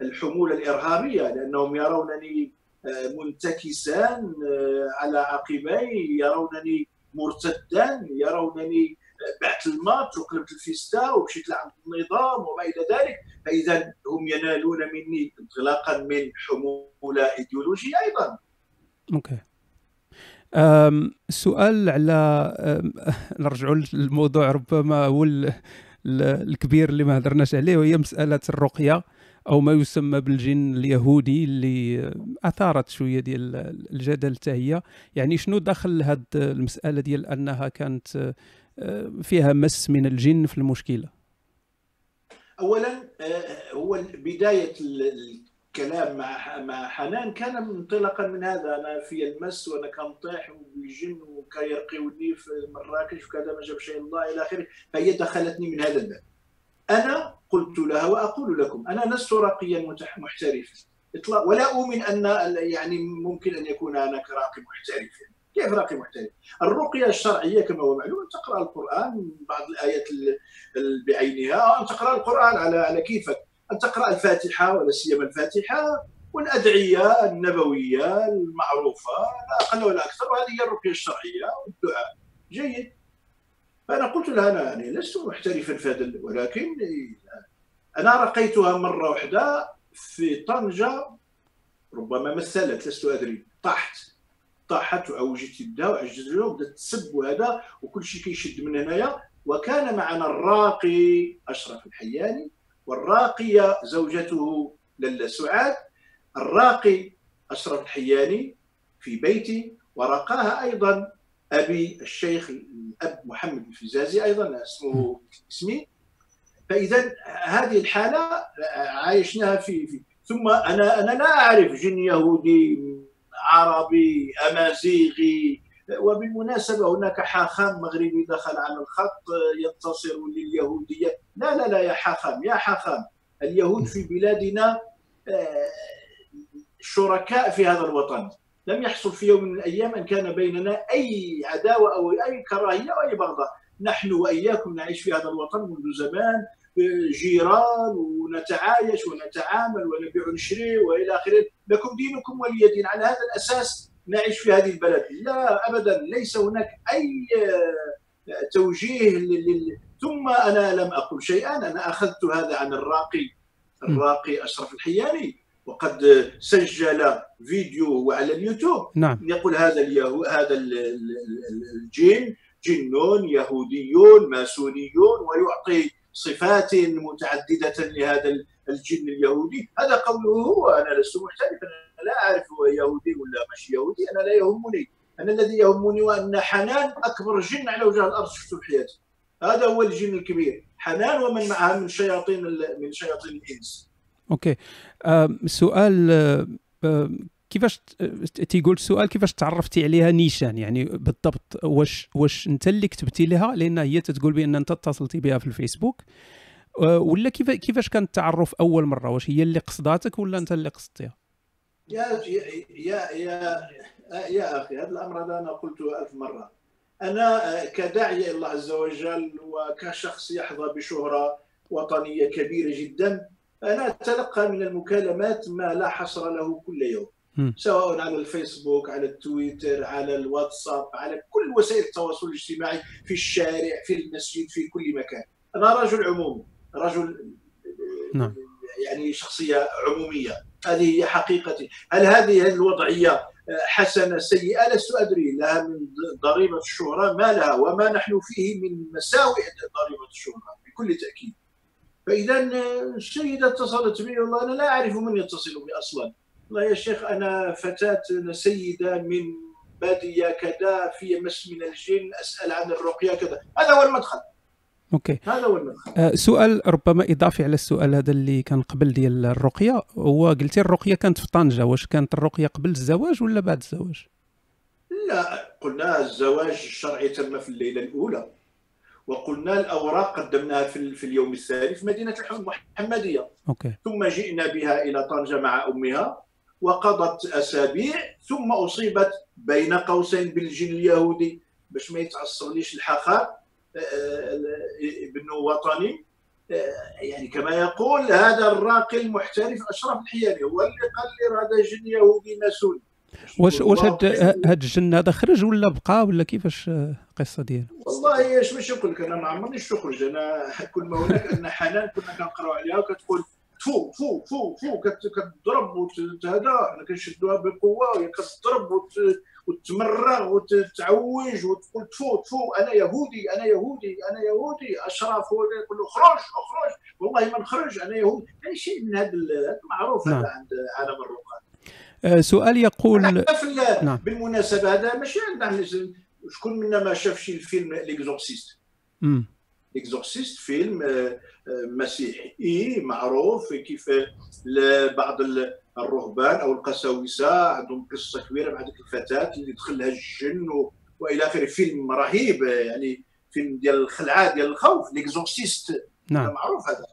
الحمولة الإرهابية لأنهم يرونني آه، منتكسا آه، على عقبي يرونني مرتدا يرونني بعت الماتش وقلبت ال fr: veste ومشيت لعند النظام وما إلى ذلك. فإذا هم ينالون مني انطلاقا من حمولة إيديولوجية أيضا. okay. السؤال على نرجعوا للموضوع ربما هو الكبير اللي ما هضرناش عليه وهي مسألة الرقية. أو ما يسمى بالجن اليهودي اللي أثارت شوية ديال الجدل حتى هي. يعني شنو دخل هذه المسألة ديال أنها كانت آه، فيها مس من الجن في المشكلة؟ اولا آه، هو بداية الكلام مع مع حنان كان منطلقا من هذا. أنا في المس وأنا كنطيح بالجن وكيرقيوني في مراكش وكذا ما جاب شيء الله إلى آخره. فهي دخلتني من هذا الباب. أنا قلت لها وأقول لكم أنا لست راقيا محترفا ولا أؤمن أن يعني ممكن أن يكون هناك راقي محترف. كيف راقي محترف؟ الرقية الشرعية كما هو معلوم ان تقرأ القرآن بعض الآيات بعينها أن تقرأ القرآن على على كيفك. أن تقرأ الفاتحة ولا سيما الفاتحة والأدعية النبوية المعروفة لا أقل ولا أكثر وهذه هي الرقية الشرعية والدعاء. جيد. فأنا قلت لها أنا يعني لست محترفا في هذا ولكن أنا رقيتها مرة واحدة في طنجة ربما مثلت لست أدري. طحت طاحت وعوجت يدها وعجزت وبدأت تسب وهذا وكل شيء كيشد من هنايا. وكان معنا الراقي أشرف الحياني والراقيه زوجته لاله سعاد الراقي أشرف الحياني في بيتي ورقاها أيضا أبي الشيخ الأب محمد الفزازي أيضا اسمه اسمي. فاذا هذه الحالة عايشناها في, في ثم أنا أنا لا أعرف جن يهودي عربي أمازيغي. وبالمناسبة هناك حاخام مغربي دخل على الخط ينتصر لليهودية. لا لا لا يا حاخام يا حاخام. اليهود في بلادنا آه، شركاء في هذا الوطن. لم يحصل في يوم من الأيام أن كان بيننا أي عداوة أو أي كراهية أو أي بغضاء نحن وإياكم نعيش في هذا الوطن منذ زمان جيران ونتعايش ونتعامل ونبيع ونشري وإلى آخره. لكم دينكم ولي دين. على هذا الأساس نعيش في هذه البلد. لا ابدا ليس هناك أي توجيه لل... ثم أنا لم أقل شيئا. أنا أخذت هذا عن الراقي الراقي أشرف الحياني. وقد سجل فيديو على اليوتيوب. نعم. يقول هذا اليهو هذا الجن جنون يهوديون ماسونيون ويعطي صفات متعددة لهذا الجن اليهودي. هذا قوله هو. أنا لست محترفا أنا لا أعرف هو يهودي ولا مش يهودي. أنا لا يهمني. أنا الذي يهمني وأن حنان أكبر جن على وجه الأرض شفته في حياتي. هذا هو الجن الكبير. حنان ومن معها من شياطين من شياطين الإنس. okay. سؤال كيفاش تيقول السؤال كيفاش تعرفتي عليها نيشان؟ يعني بالضبط واش واش أنت اللي كتبتي لها؟ لأن هي تتقول بأن أنت اتصلتي بها في الفيسبوك. آه، ولا كيف كيفاش كان التعرف أول مرة؟ واش هي اللي قصداتك ولا أنت اللي قصدتيها؟ يا يا يا يا أخي هذا الامر هذا أنا قلته ألف مرة. أنا كداعيه إلى الله عز وجل وكشخص يحظى بشهرة وطنية كبيرة جدا أنا أتلقى من المكالمات ما لا حصر له كل يوم. سواء على الفيسبوك على التويتر على الواتساب على كل وسائل التواصل الاجتماعي في الشارع في المسجد في كل مكان. أنا رجل عمومي رجل نعم. يعني شخصية عمومية. هذه هي حقيقتي. هل هذه الوضعية حسنة سيئة؟ لست أدري. لها من ضريبة الشهرة ما لها وما نحن فيه من مساوئ ضريبة الشهرة بكل تأكيد. فإذا السيده اتصلت بي والله أنا لا أعرف من يتصل بي أصلا. والله يا شيخ أنا فتاة سيدة من بادية كذا في مس من الجن أسأل عن الرقية كذا. هذا هو المدخل. okay. هذا هو المدخل. آه سؤال ربما إضافي على السؤال هذا اللي كان قبل ديال الرقية. هو قلتي الرقية كانت في طنجة. واش كانت الرقية قبل الزواج ولا بعد الزواج؟ لا قلنا الزواج الشرعي تم في الليلة الأولى. وقلنا الأوراق قدمناها في, في اليوم الثالث في مدينة المحمدية. أوكي. ثم جئنا بها إلى طنجة مع أمها وقضت أسابيع ثم أصيبت بين قوسين بالجن اليهودي. باش ما يتعصبليش الحخام ابن وطني. يعني كما يقول هذا الراقي المحترف أشرف الحياني هو اللي قال لي هذا جن يهودي ماسوني واش واش هاد هاد الجن هذا خرج ولا بقى ولا كيفاش القصة ديالو؟ والله اش باش نقول لك أنا ما عمرنيش تخرج أنا كل ما هناك أن حنان كنا كنقراو عليها وكتقول تفو تفو تفو تفو كتضرب وتهدى حنا كنشدوها بقوة وهي كتضرب وتمرغ وتتعوج وتقول تفو تفو أنا يهودي أنا يهودي أنا يهودي. أشراف هو يقول له خرج اخرج والله ما نخرج أنا يهودي. يعني شيء من هذا المعروف نعم. هذا عند عالم الرقاد أه سؤال يقول نعم. بالمناسبة هذا ماشي عندنا شكون منا ما شافش الفيلم L'Exorciste L'Exorciste فيلم مسيحي معروف كيف بعض الرهبان أو القساوسة عندهم قصة كبيرة مع هذيك الفتاة اللي دخلها الجن وإلى آخره. فيلم رهيب يعني فيلم ديال الخلعة ديال الخوف L'Exorciste نعم. معروف هذا.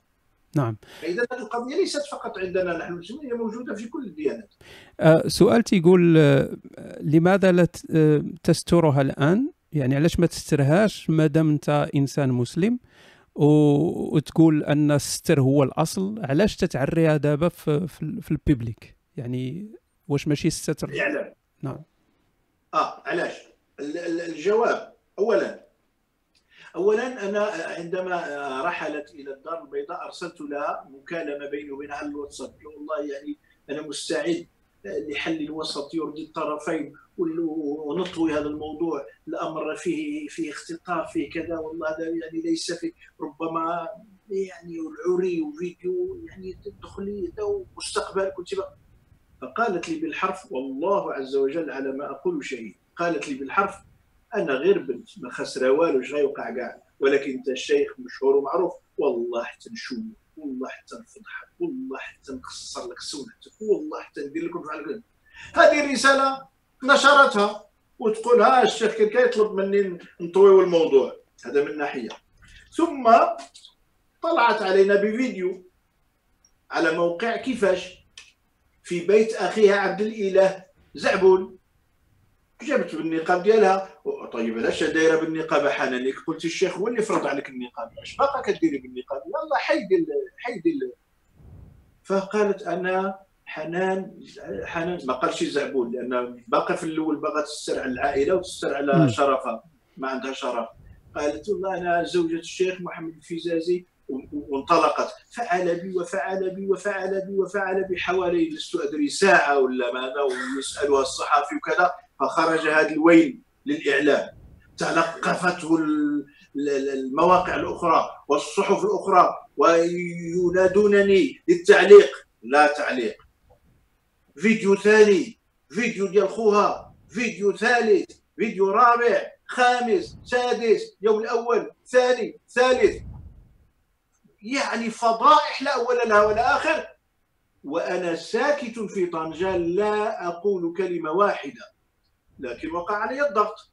نعم. فاذا هذه القضية ليست فقط عندنا نحن المسلمين هي موجودة في كل الديانات. أه سؤال تيقول لماذا لا تسترها الآن؟ يعني علاش ما تسترهاش ما دام أنت إنسان مسلم؟ وتقول أن الستر هو الأصل علاش تتعريها دابا في, في, في ال public؟ يعني واش ماشي الستر؟ الاعلام نعم. آه علاش؟ الجواب اولا اولا أنا عندما رحلت إلى الدار البيضاء أرسلت لها مكالمة بيني وبينها على الواتساب. والله يعني أنا مستعد لحل الوسط يرضي الطرفين ونطوي هذا الموضوع. الأمر فيه فيه اختطاف فيه كذا. والله هذا يعني ليس في ربما يعني العري وفيديو يعني تدخلي مستقبل كنت فقالت لي بالحرف والله عز وجل على ما أقول شهيد قالت لي بالحرف أنا غير بنت ما خسره والو اش غيوقع كاع؟ ولكن انت الشيخ مشهور ومعروف والله حتى نشوف والله حتى نفضحك والله حتى نكسر لك سمعتك والله حتى ندير لك هذه الرساله نشرتها وتقول ها الشيخ كان يطلب مني نطويو الموضوع هذا من ناحية. ثم طلعت علينا بفيديو على موقع كيفاش؟ في بيت أخيها عبد الإله زعبول جابت بالنقاب ديالها. طيب علاش دايرة بالنقاب؟ حنانيك قلت الشيخ هو اللي فرض عليك النقاب. اش باقا كديري بالنقاب؟ يلا حيدي حيدي فقالت أنا حنان حنان ما قالش زعبول لأن باقي في الأول باغا تستر على العائلة وتستر على شرفها. ما عندها شرف. قالت والله أنا زوجة الشيخ محمد الفيزازي وانطلقت. فعل بي وفعل بي وفعل بي وفعل بي حوالي لست أدري ساعة ولا ماذا ويسألها الصحافي وكذا. فخرج هذا الويل للإعلام. تلقفته المواقع الأخرى والصحف الأخرى وينادونني للتعليق. لا تعليق. فيديو ثاني فيديو ديال خوها فيديو ثالث فيديو رابع خامس سادس يوم الأول ثاني ثالث. يعني فضائح لا أول لها ولا آخر. وأنا ساكت في طنجة لا أقول كلمة واحدة. لكن وقع علي الضغط.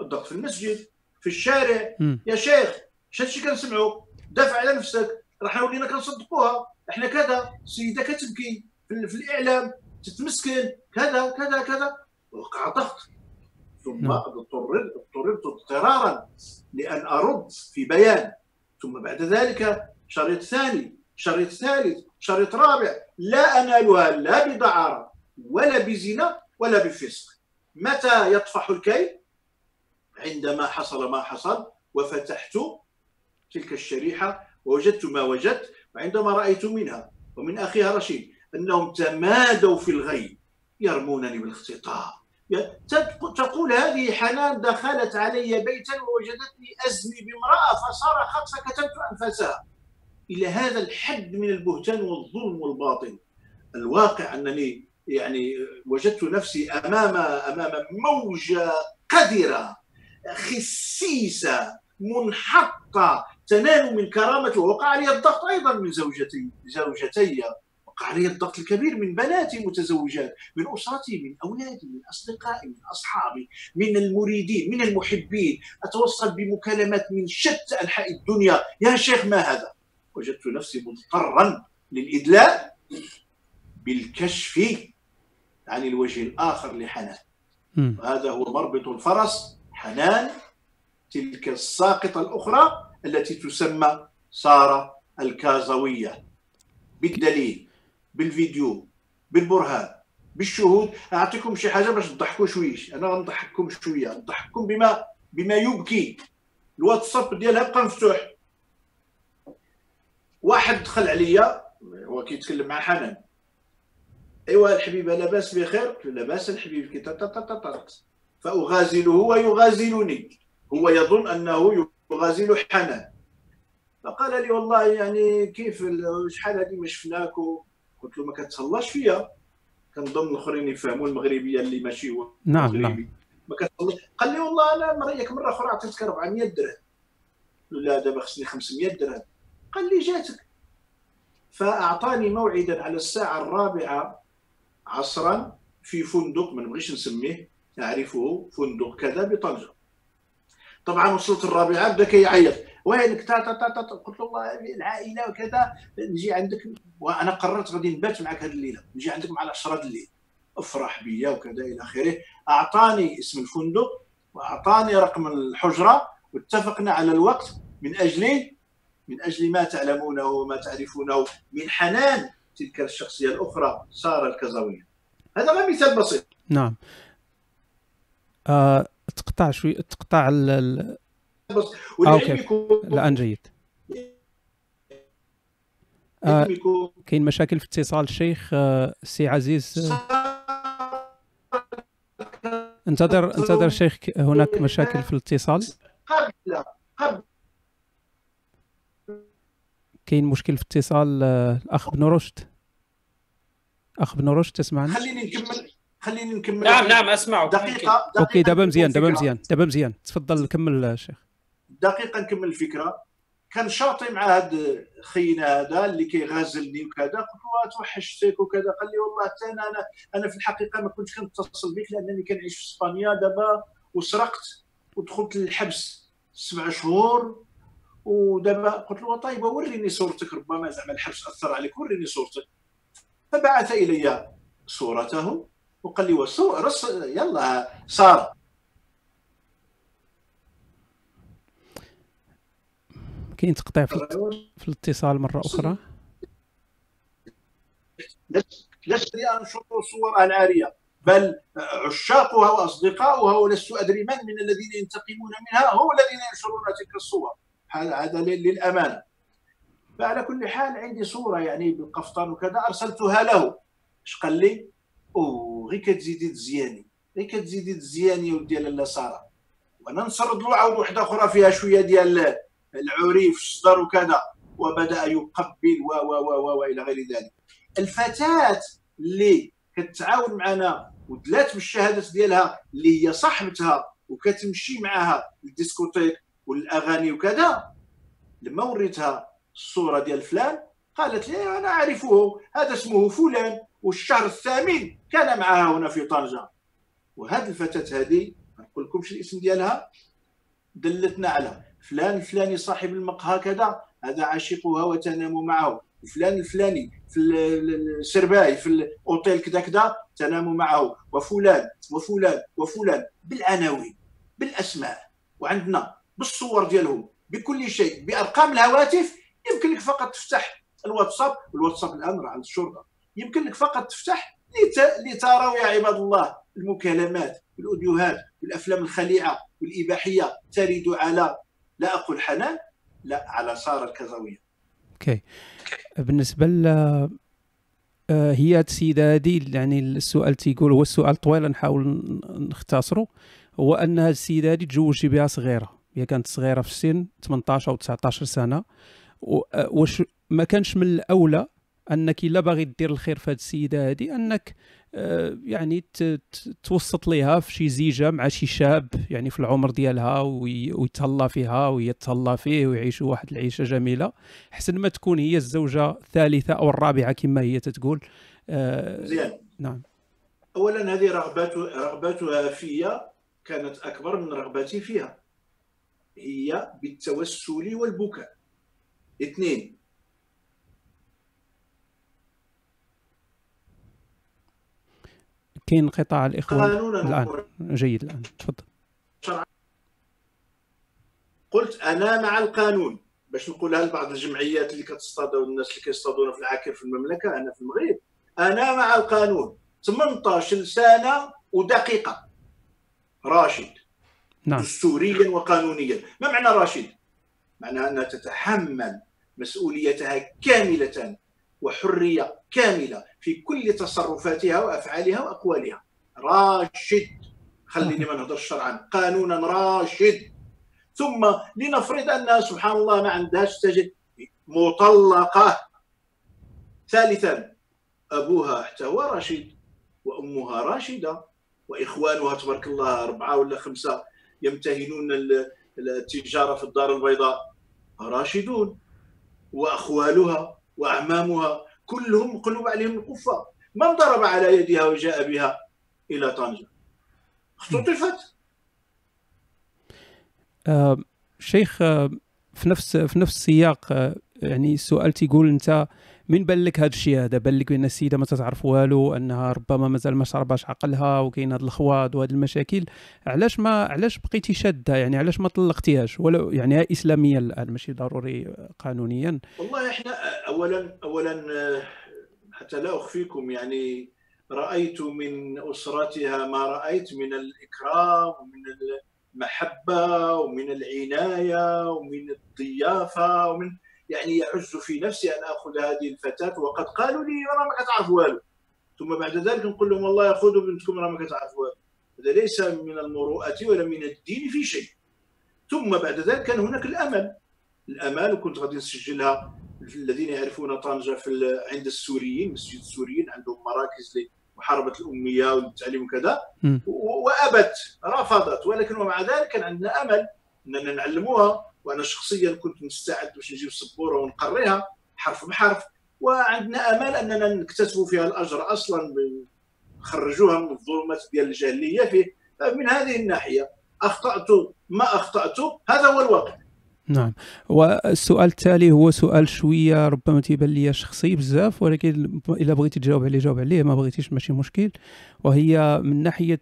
الضغط في المسجد في الشارع. م. يا شيخ شتشي كنسمعوا دافع على نفسك. راح ولينا كنصدقوها. إحنا كذا السيده كتبكي. في, في الإعلام تتمسكن. كذا كذا كذا. وقع ضغط. ثم اضطررت اضطررت اضطرارا لأن أرد في بيان. ثم بعد ذلك شريط ثاني شريط ثالث شريط رابع. لا أنالها لا بدعاره ولا بزنا ولا بفسق. متى يطفح الكيل عندما حصل ما حصل وفتحت تلك الشريحة ووجدت ما وجدت وعندما رأيت منها ومن أخيها رشيد أنهم تمادوا في الغي يرمونني بالاختطاف تقول هذه حنان دخلت علي بيتا ووجدتني أزني بامرأة فصرخت فكتمت أنفاسها. إلى هذا الحد من البهتان والظلم والباطل الواقع أنني يعني وجدت نفسي امام أمام موجة قذره خسيسه منحطه تنال من كرامه وقع لي الضغط أيضا من زوجتي زوجتي. وقع علي الضغط الكبير من بناتي متزوجات من أسرتي من أولادي من أصدقائي من أصحابي من المريدين من المحبين. أتوصل بمكالمات من شتى أنحاء الدنيا. يا شيخ ما هذا؟ وجدت نفسي مضطرا للإدلاء بالكشف عن الوجه الآخر لحنان. هذا هو مربط الفرس حنان تلك الساقطة الأخرى التي تسمى سارة الكازوية. بالدليل بالفيديو بالبرهان بالشهود. أعطيكم شي حاجة باش تضحكوا شويش أنا غنضحككم شوية. نضحككم بما بما يبكي. الواتساب ديالها بقى مفتوح. واحد دخل عليا هو كيتكلم مع حنان. ايوا الحبيبه لاباس بخير. لاباس الحبيب كي فأغازله ويغازلني هو يظن أنه يغازل حنان فقال لي والله يعني كيف شحال هذه ما شفناك قلت له ما كتهلاش فيا. كنظن الآخرين يفهموا المغربية اللي ماشي هو نعم نعم. ما قال لي والله أنا مريك مرة أخرى عطيتك 400 درهم. لا دابا خصني 500 درهم. قال لي جاتك. فأعطاني موعدا على الساعة الرابعة عصرا في فندق ما نبغيش نسميه اعرفه فندق كذا بطنجة. طبعا وصلت الرابعة بدا كيعيط وينك؟ تا تا تا تا قلت له والله العائلة وكذا. نجي عندك وأنا قررت غادي نبات معك هذه الليلة. نجي عندك مع 10 الليل. أفرح بيا وكذا إلى آخره. أعطاني اسم الفندق وأعطاني رقم الحجرة واتفقنا على الوقت. من أجل من أجل ما تعلمونه وما تعرفونه. من حنان. تلك الشخصية الأخرى سارة الكزاوية. هذا غير مثال بسيط. نعم. آه تقطع شوي تقطع ال آه أوكي. الان جيد. آه كاين مشاكل في اتصال الشيخ آه سي عزيز. آه انتظر انتظر شيخ هناك مشاكل في الاتصال. كاين مشكل في اتصال آه الأخ بن رشد. أخ بن رشد تسمعني؟ خليني نكمل خليني نكمل. نعم نعم أسمعك دقيقه, دقيقة okay دابا مزيان دابا مزيان دابا مزيان تفضل كمل الشيخ دقيقة نكمل الفكرة. كان شاطي مع هذا خينا هذا اللي كيغازلني وكذا قلت له توحشتك وكذا. قال لي والله حتى أنا أنا أنا في الحقيقة ما كنتش كنتصل بك لأنني كنعيش في إسبانيا دابا وسرقت ودخلت للحبس سبع شهور ودابا قلت له طيب وريني صورتك ربما زعما الحبس أثر عليك وريني صورتك. فبعث إلي صورته. وقال لي وصور يلا صار. كاين تقطيع في, في الاتصال مرة أخرى؟ لست أنشر صورها العاريه بل عشاقها وأصدقاؤها ولست أدري من من الذين ينتقمون منها هم الذين ينشرون تلك الصور. هذا للامانه فعلى كل حال عندي صورة يعني بالقفطان وكذا أرسلتها له. اش قال لي؟ أو غير كتزيدي تزياني غير كتزيدي تزياني ودي لاله ساره وأنا نسرد له عاود وحده أخرى فيها شوية ديال العري في الصدر وكذا. وبدأ يقبل و و و و إلى غير ذلك. الفتاة اللي كتعاون معنا ودلات بالشهادات ديالها اللي هي صاحبتها وكتمشي معها للديسكوتيك والأغاني وكذا لما وريتها الصورة ديال فلان قالت لي أنا أعرفه هذا اسمه فلان والشهر الثامن كان معها هنا في طنجة. وهذه الفتاة هذه ما نقول لكمش الاسم ديالها؟ دلتنا على فلان الفلاني صاحب المقهى كذا هذا عاشقها وتنام معه. فلان الفلاني في السرباي في الاوتيل كذا كذا تنام معه. وفلان وفلان وفلان بالعناوين بالأسماء وعندنا بالصور ديالهم بكل شيء بأرقام الهواتف يمكن لك فقط تفتح الواتساب الواتساب الآن راه عند الشرطة. يمكن لك فقط تفتح لتروا يا عباد الله المكالمات الأوديوهات والافلام الخليعة والاباحيه ترد على لا أقول حنان لا على سارة الكزويه أوكي. بالنسبة ل آه، هي السيدة هذه يعني السؤال تيقول هو السؤال طويل نحاول نختصره هو أن السيدة هذه تزوجتي بها صغيرة. هي كانت صغيرة في السن 18 أو 19 سنة. واش ما كانش من الأولى أنك إلا باغي دير الخير في هذه السيدة هذه أنك آه، يعني توسط ليها في شي زيجة مع شي شاب يعني في العمر ديالها ويتهلا فيها وهي تهلا فيه ويعيشوا واحد العيشة جميلة احسن ما تكون هي الزوجة الثالثة أو الرابعة كما هي تتقول. مزيان. نعم. اولا هذه رغبات رغباتها فيا كانت أكبر من رغبتي فيها هي بالتوسل والبكاء. اثنين كاين انقطاع الإخوان الآن. جيد الآن. تفضل. قلت أنا مع القانون. باش نقولها لبعض الجمعيات اللي كتصطاد والناس اللي كيصطادونا في العاكر في المملكة أنا في المغرب. أنا مع القانون. 18 سنه ودقيقة. راشد. نعم. دستوريا وقانونيا. ما معنى راشد؟ معنى أنها تتحمل مسؤوليتها كاملة وحرية كاملة في كل تصرفاتها وأفعالها وأقوالها. راشد خليني ما نهضرش شرعا. قانونا راشد. ثم لنفرض انها سبحان الله ما عندهاش تجد مطلقة. ثالثا أبوها حتى هو راشد وأمها راشدة وإخوانها تبارك الله أربعة ولا خمسة يمتهنون التجارة في الدار البيضاء. راشدون. وأخوالها وأعمامها كلهم قلوب عليهم القفه من ضرب على يدها وجاء بها إلى طنجة؟ اختطفت آه شيخ آه في نفس في نفس السياق آه يعني السؤال تيقول أنت من بان لك هذا الشيء هذا؟ بان لك بأن السيدة ما تتعرف والو أنها ربما مازال ما شرباش عقلها وكاين هاد الخواض وهاد المشاكل. علاش ما علاش بقيتي شادة؟ يعني علاش ما طلقتيهاش؟ ولو يعني اسلاميا الآن ماشي ضروري قانونيا. والله إحنا اولا اولا حتى لا أخفيكم يعني رأيت من أسرتها ما رأيت من الإكرام ومن المحبة ومن العناية ومن الضيافة ومن يعني يعز في نفسي أن آخذ هذه الفتاة وقد قالوا لي أنا ما كتعرف والو. ثم بعد ذلك نقول لهم والله خذوا بنتكم أنا ما كتعرف والو. هذا ليس من المروءة ولا من الدين في شيء. ثم بعد ذلك كان هناك الأمل. الأمل وكنت غادي نسجلها الذين يعرفون طنجة في عند السوريين مسجد السوريين عندهم مراكز لمحاربة الأمية والتعليم وكذا. وأبت رفضت. ولكن ومع ذلك كان عندنا أمل أننا نعلموها. وأنا شخصيا كنت مستعد باش نجيب سبورة ونقريها حرف بحرف وعندنا امل أننا نكتسبوا فيها الأجر أصلا نخرجوها من الظلمات ديال الجاهلية فيه من هذه الناحية. أخطأت ما أخطأت هذا هو الواقع. نعم. والسؤال التالي هو سؤال شوية ربما تيبان لي شخصي بزاف ولكن إلا بغيتي تجاوب عليه جاوب عليه ما بغيتيش ماشي مشكل. وهي من ناحية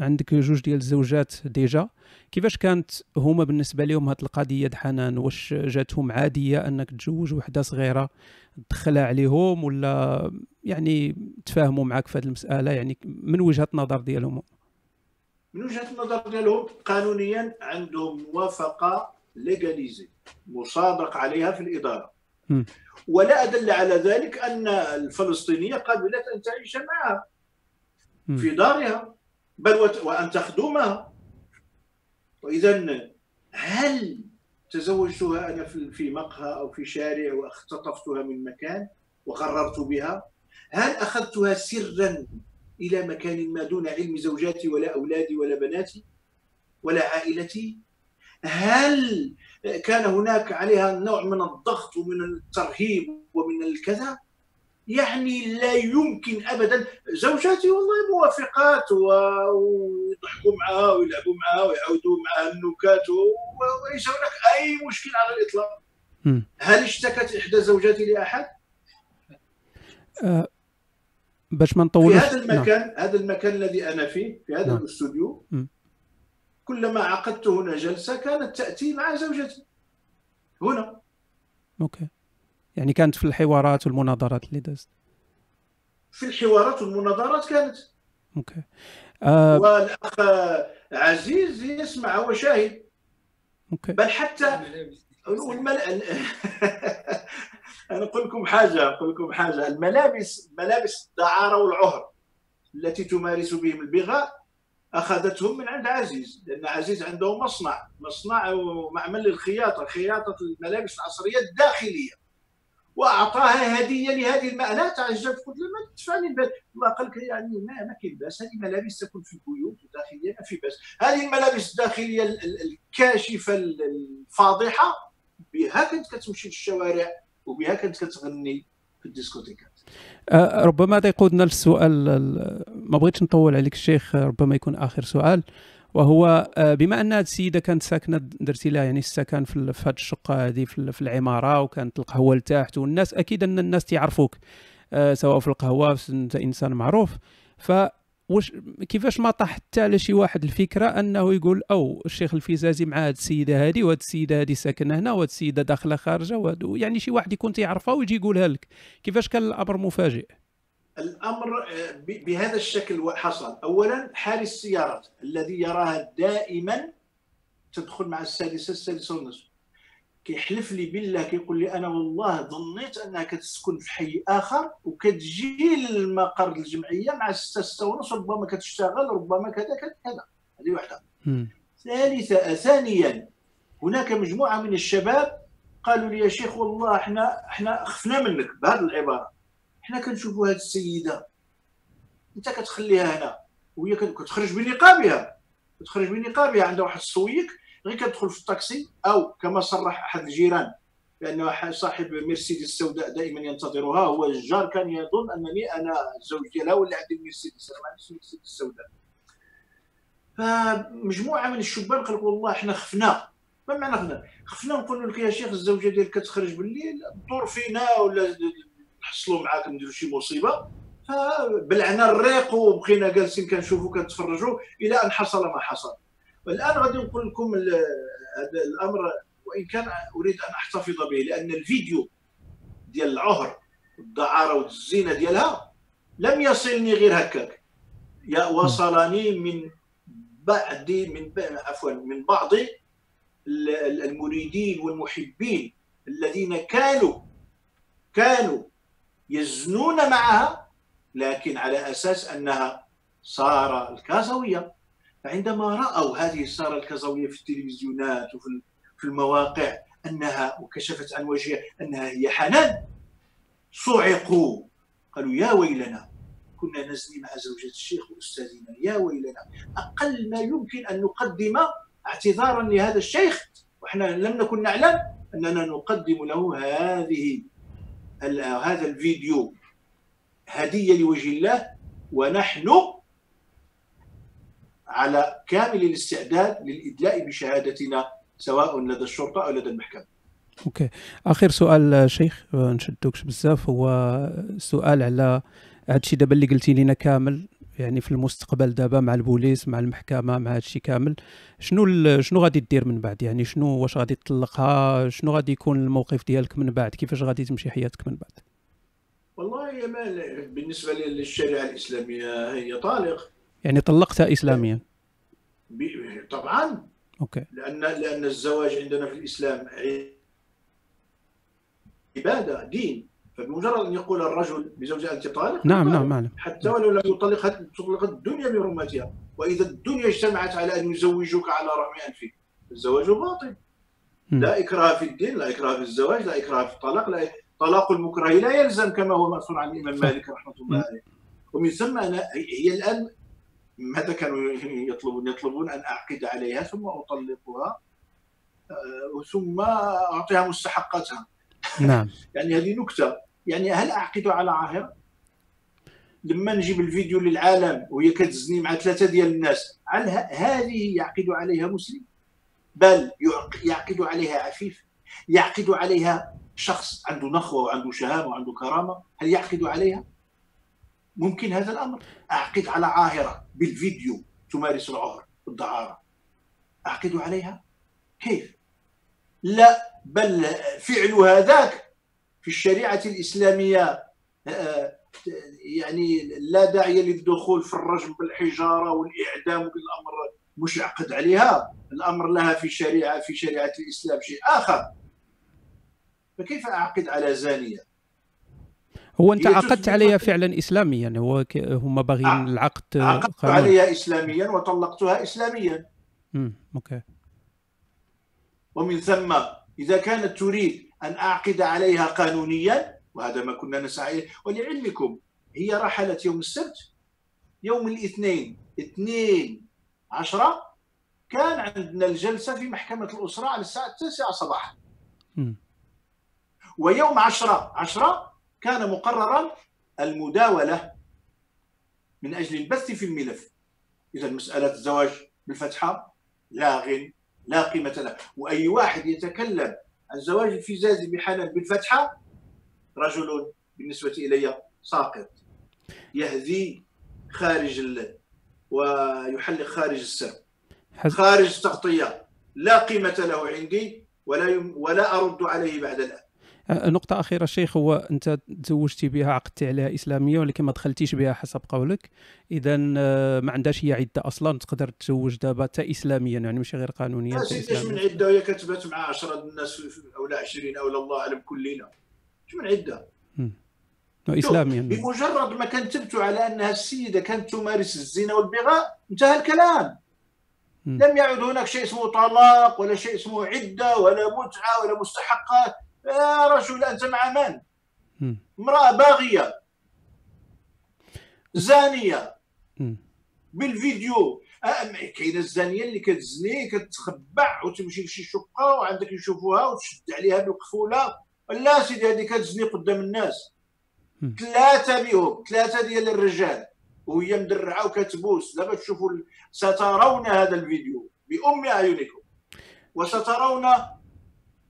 عندك جوج ديال الزوجات ديجا كيفاش كانت هما بالنسبة لهم هذه القضية حنان؟ واش جاتهم عادية أنك تزوج وحدة صغيرة تدخلها عليهم ولا يعني تفاهموا معك في هذه المسألة؟ يعني من وجهة النظر ديالهم؟ من وجهة النظر ديالهم قانونيا عندهم موافقة ليغاليزي مصادق عليها في الإدارة. م. ولا أدل على ذلك أن الفلسطينية قبلت أن تعيش معها في دارها بل وأن تخدمها. واذا هل تزوجتها أنا في مقهى أو في شارع واختطفتها من مكان وقررت بها؟ هل أخذتها سرا إلى مكان ما دون علم زوجاتي ولا أولادي ولا بناتي ولا عائلتي؟ هل كان هناك عليها نوع من الضغط ومن الترهيب ومن الكذا؟ يعني لا يمكن ابدا. زوجاتي والله موافقات ويضحكوا معها ويلعبوا معها ويعودوا معها النكات وليس هناك أي مشكل على الإطلاق. هل اشتكت إحدى زوجاتي لأحد؟ أه باش ما نطولش. في هذا المكان نعم. هذا المكان الذي أنا فيه في هذا نعم. الأستوديو كلما عقدت هنا جلسة كانت تأتي مع زوجتي. هنا. okay. يعني كانت في الحوارات والمناظرات اللي دازت في الحوارات والمناظرات كانت. okay. آه والأخ عزيز يسمع هو شاهد. okay. بل حتى والمل... أنا أقول لكم حاجة أقول لكم حاجة. الملابس ملابس الدعارة والعهر التي تمارس بهم البغاء أخذتهم من عند عزيز لأن عزيز عنده مصنع مصنع ومعمل للخياطة خياطة الملابس العصرية الداخلية. واعطاها هدية لهذه المرأة تعجبت قلت له ما تدفعني الله قال لك يعني ما ما كاين باس هذه ملابس تكون في البيوت الداخلية ما في باس. هذه الملابس الداخلية الكاشفة الفاضحة بها كنت كتمشي للشوارع وبها كنت كتغني في الديسكوتيكات. أه ربما هذا يقودنا للسؤال ما بغيتش نطول عليك الشيخ ربما يكون آخر سؤال. وهو آه، بما أن هذه السيدة كانت ساكنة درتي لها يعني السكن في هذه الشقة هذه في العمارة وكانت القهوة لتحت والناس أكيد أن الناس تعرفوك آه، سواء في القهوة انت إنسان معروف. ف واش كيفاش ما طاح حتى على شي واحد الفكرة أنه يقول أو الشيخ الفيزازي مع هذه السيدة هذه وهذه السيدة هذه ساكنة هنا وهذه السيدة داخلة خارجة يعني شي واحد يكون تيعرفها ويجي يقولها لك. كيفاش كان الأمر مفاجئ؟ الأمر آه، بهذا الشكل حصل. اولا حال السيارات الذي يراها دائما تدخل مع السادسه السادسه ونصف كيحلف لي بالله كيقول لي أنا والله ظنيت أنها كتسكن في حي آخر وكتجي للمقر الجمعية مع 6 6 ونص ربما كتشتغل ربما كذا كذا كذا. هذه واحدة ثالثا ثانيا هناك مجموعة من الشباب قالوا لي يا شيخ والله إحنا إحنا خفنا منك بهذه العبارة. حنا كنشوفوا هذه السيدة. انت كتخليها هنا وهي كتخرج بنقابها كتخرج بنقابها عندها واحد السويك غير كتدخل في الطاكسي أو كما صرح أحد الجيران بأن صاحب مرسيدس السوداء دائما ينتظرها هو الجار كان يظن أنني أنا الزوج ديالها ولا عندي المرسيدس أنا ما عنديش المرسيدس السوداء. فمجموعة من الشبان قالوا والله إحنا خفنا. ما معنى خفنا؟ خفنا نقول لك يا شيخ الزوجة ديالك كتخرج بالليل دور فينا ولا نحصلوا معاك نديروا شي مصيبة فبلعنا الريق وبقينا جالسين كنشوفوا كنتفرجوا إلى أن حصل ما حصل. والان غادي نقول لكم هذا الأمر وإن كان أريد أن أحتفظ به لأن الفيديو ديال العهر والدعارة والزينة ديالها لم يصلني غير هكاك. يا وصلني من بعد من عفوا من بعض المريدين والمحبين الذين كانوا كانوا يزنون معها لكن على أساس أنها سارة الكازوية. فعندما رأوا هذه السارة الكازوية في التلفزيونات وفي في المواقع أنها وكشفت عن وجهها أنها هي حنان صعقوا. قالوا يا ويلنا كنا نزني مع زوجة الشيخ وأستاذنا. يا ويلنا أقل ما يمكن أن نقدم اعتذارا لهذا الشيخ وإحنا لم نكن نعلم أننا نقدم له هذه هذا الفيديو هدية لوجه الله ونحن على كامل الاستعداد للإدلاء بشهادتنا سواء لدى الشرطة أو لدى المحكمة. أوكي. آخر سؤال شيخ نشدوكش بزاف. هو سؤال على هذا الشيء دابا اللي قلتي لنا كامل. يعني في المستقبل دابا مع البوليس مع المحكمة مع هذا الشيء كامل. شنو شنو غادي دير من بعد؟ يعني شنو واش غادي تطلقها؟ شنو غادي يكون الموقف ديالك من بعد؟ كيفاش غادي تمشي حياتك من بعد؟ والله يا مال بالنسبة للشريعة الإسلامية هي طالق. يعني طلقتها اسلاميا؟ طبعا. okay. لأن لأن الزواج عندنا في الإسلام عبادة دين. فبمجرد أن يقول الرجل لزوجه أنت طالق نعم نعم معلم. حتى ولو لم يطلقها تطلق الدنيا بحرمتها وإذا الدنيا اجتمعت على أن يزوجوك على رغم أنفك الزواج باطل. لا إكراه في الدين لا إكراه في الزواج لا إكراه في الطلاق لا طلاق المكره لا يلزم كما هو مأثور عن الإمام مالك رحمة الله عليه. ومن ثم أنا هي الآن ماذا كانوا يطلبون؟ يطلبون أن أعقد عليها ثم أطلقها آه، ثم أعطيها مستحقاتها. نعم. يعني هذه نكتة. يعني هل أعقد على عاهره لما نجيب الفيديو للعالم وهي كتزني مع ثلاثة ديال الناس هل هذه يعقد عليها مسلم؟ بل يعقد عليها عفيف؟ يعقد عليها شخص عنده نخوة وعنده شهامة وعنده كرامة؟ هل يعقد عليها؟ ممكن هذا الأمر. أعقد على عاهرة بالفيديو تمارس العهر والدعارة. أعقد عليها؟ كيف؟ لا بل فعل هذاك في الشريعة الإسلامية آه، يعني لا داعي للدخول في الرجم بالحجارة والإعدام بالأمر مش يعقد عليها. الأمر لها في شريعة في شريعة الإسلام شيء آخر. فكيف أعقد على زانية؟ هو أنت عقدت عليها فعلا اسلاميا هو هم باغيين العقد عقدت عليها اسلاميا وطلقتها اسلاميا. امم أوكي. ومن ثم إذا كانت تريد أن أعقد عليها قانونيا وهذا ما كنا نسعى إليه. ولعلمكم هي رحلت يوم السبت يوم الاثنين اثنين عشرة كان عندنا الجلسة في محكمة الأسرة على الساعة التاسعة صباحا. م. ويوم عشرة عشرة كان مقررا المداولة من أجل البث في الملف. إذا مسألة الزواج بالفتحة لاغ لا قيمة له وأي واحد يتكلم عن زواج الفزاز بحنان بالفتحة رجل بالنسبة إلي ساقط يهذي خارج ال... ويحلق خارج السر. خارج تغطية لا قيمة له عندي ولا يم... ولا أرد عليه بعد الآن نقطة أخيرة شيخ هو أنت تزوجتي بها عقدتي عليها إسلامية ولكن ما دخلتيش بها حسب قولك. إذا ما عندهاش هي عدة أصلا تقدر تزوج دابا تا إسلاميا يعني ماشي غير قانونيا لا سيدي من عدة؟ وهي كتبت مع 10 الناس أو لا 20 أو لا الله أعلم كل ليلة شو من عدة؟ إسلاميا. بمجرد ما كتبت على أنها السيدة كانت تمارس الزنا والبغاء انتهى الكلام. لم يعد هناك شيء اسمه طلاق ولا شيء اسمه عدة ولا متعة ولا مستحقات يا رجل أنت مع من؟ امرأة باغية زانية. بالفيديو. كاينة الزانية اللي كتزني كتخبع وتمشي لشي شقة وعندك يشوفوها وتشد عليها بالقفوله لا سيدي هذه كتزني قدام الناس. ثلاثة بهم ثلاثة ديال الرجال. وهي مدرعة وكتبوس. دابا تشوفوا سترون هذا الفيديو بأم أعينكم. وسترون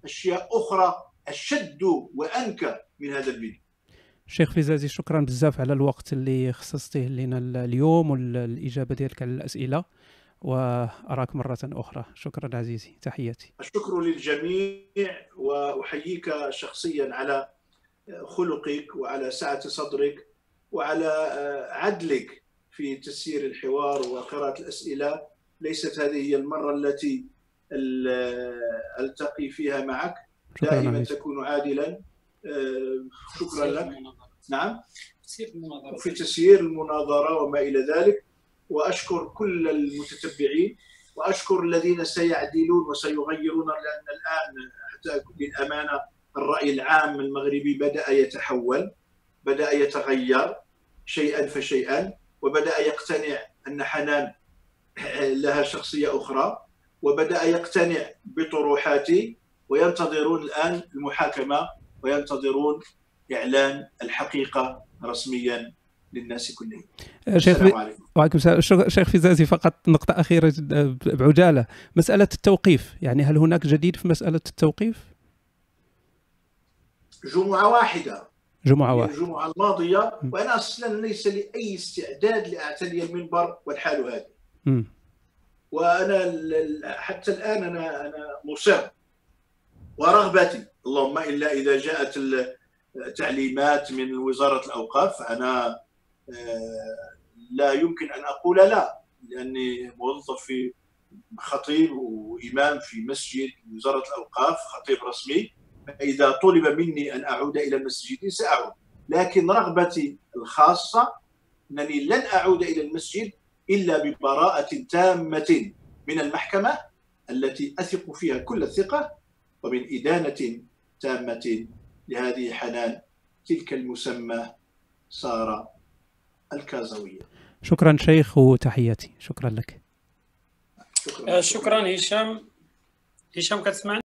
أشياء أخرى أشد وأنكى من هذا الفيديو. شيخ فيزازي شكرا بزاف على الوقت اللي خصصتيه لنا اليوم والإجابة ديالك على الأسئلة وأراك مرة أخرى. شكرا عزيزي. تحياتي. الشكر للجميع وأحييك شخصيا على خلقك وعلى سعة صدرك وعلى عدلك في تسيير الحوار وقراءة الأسئلة. ليست هذه هي المرة التي ألتقي فيها معك. دائما تكون عادلا. شكرا لك. نعم. في تسيير المناظرة وما إلى ذلك. وأشكر كل المتتبعين. وأشكر الذين سيعدلون وسيغيرون لأن الآن حتى للأمانة الرأي العام المغربي بدأ يتحول بدأ يتغير شيئا فشيئا وبدأ يقتنع أن حنان لها شخصية أخرى وبدأ يقتنع بطروحاتي وينتظرون الآن المحاكمة وينتظرون إعلان الحقيقة رسميا للناس كلهم. شيخ وعليكم السلام. شيخ فيزازي فقط نقطة أخيرة بعجالة. مسألة التوقيف يعني هل هناك جديد في مسألة التوقيف؟ جمعة واحدة. جمعة واحدة. الجمعة الماضية وأنا أصلا ليس لي أي استعداد لأعتلي المنبر والحال هذه م. وأنا حتى الآن أنا أنا مصر ورغبتي. اللهم إلا إذا جاءت التعليمات من وزارة الأوقاف فانا لا يمكن أن أقول لا لأني موظف في خطيب وإمام في مسجد وزارة الأوقاف خطيب رسمي. فإذا طلب مني أن أعود إلى المسجد سأعود. لكن رغبتي الخاصة أنني لن أعود إلى المسجد إلا ببراءة تامة من المحكمة التي أثق فيها كل الثقة ومن إدانة تامة لهذه حنان تلك المسمى صار الكازوية. شكرا شيخ وتحياتي. شكرا لك. شكرا, شكرا هشام. هشام كتسمعني؟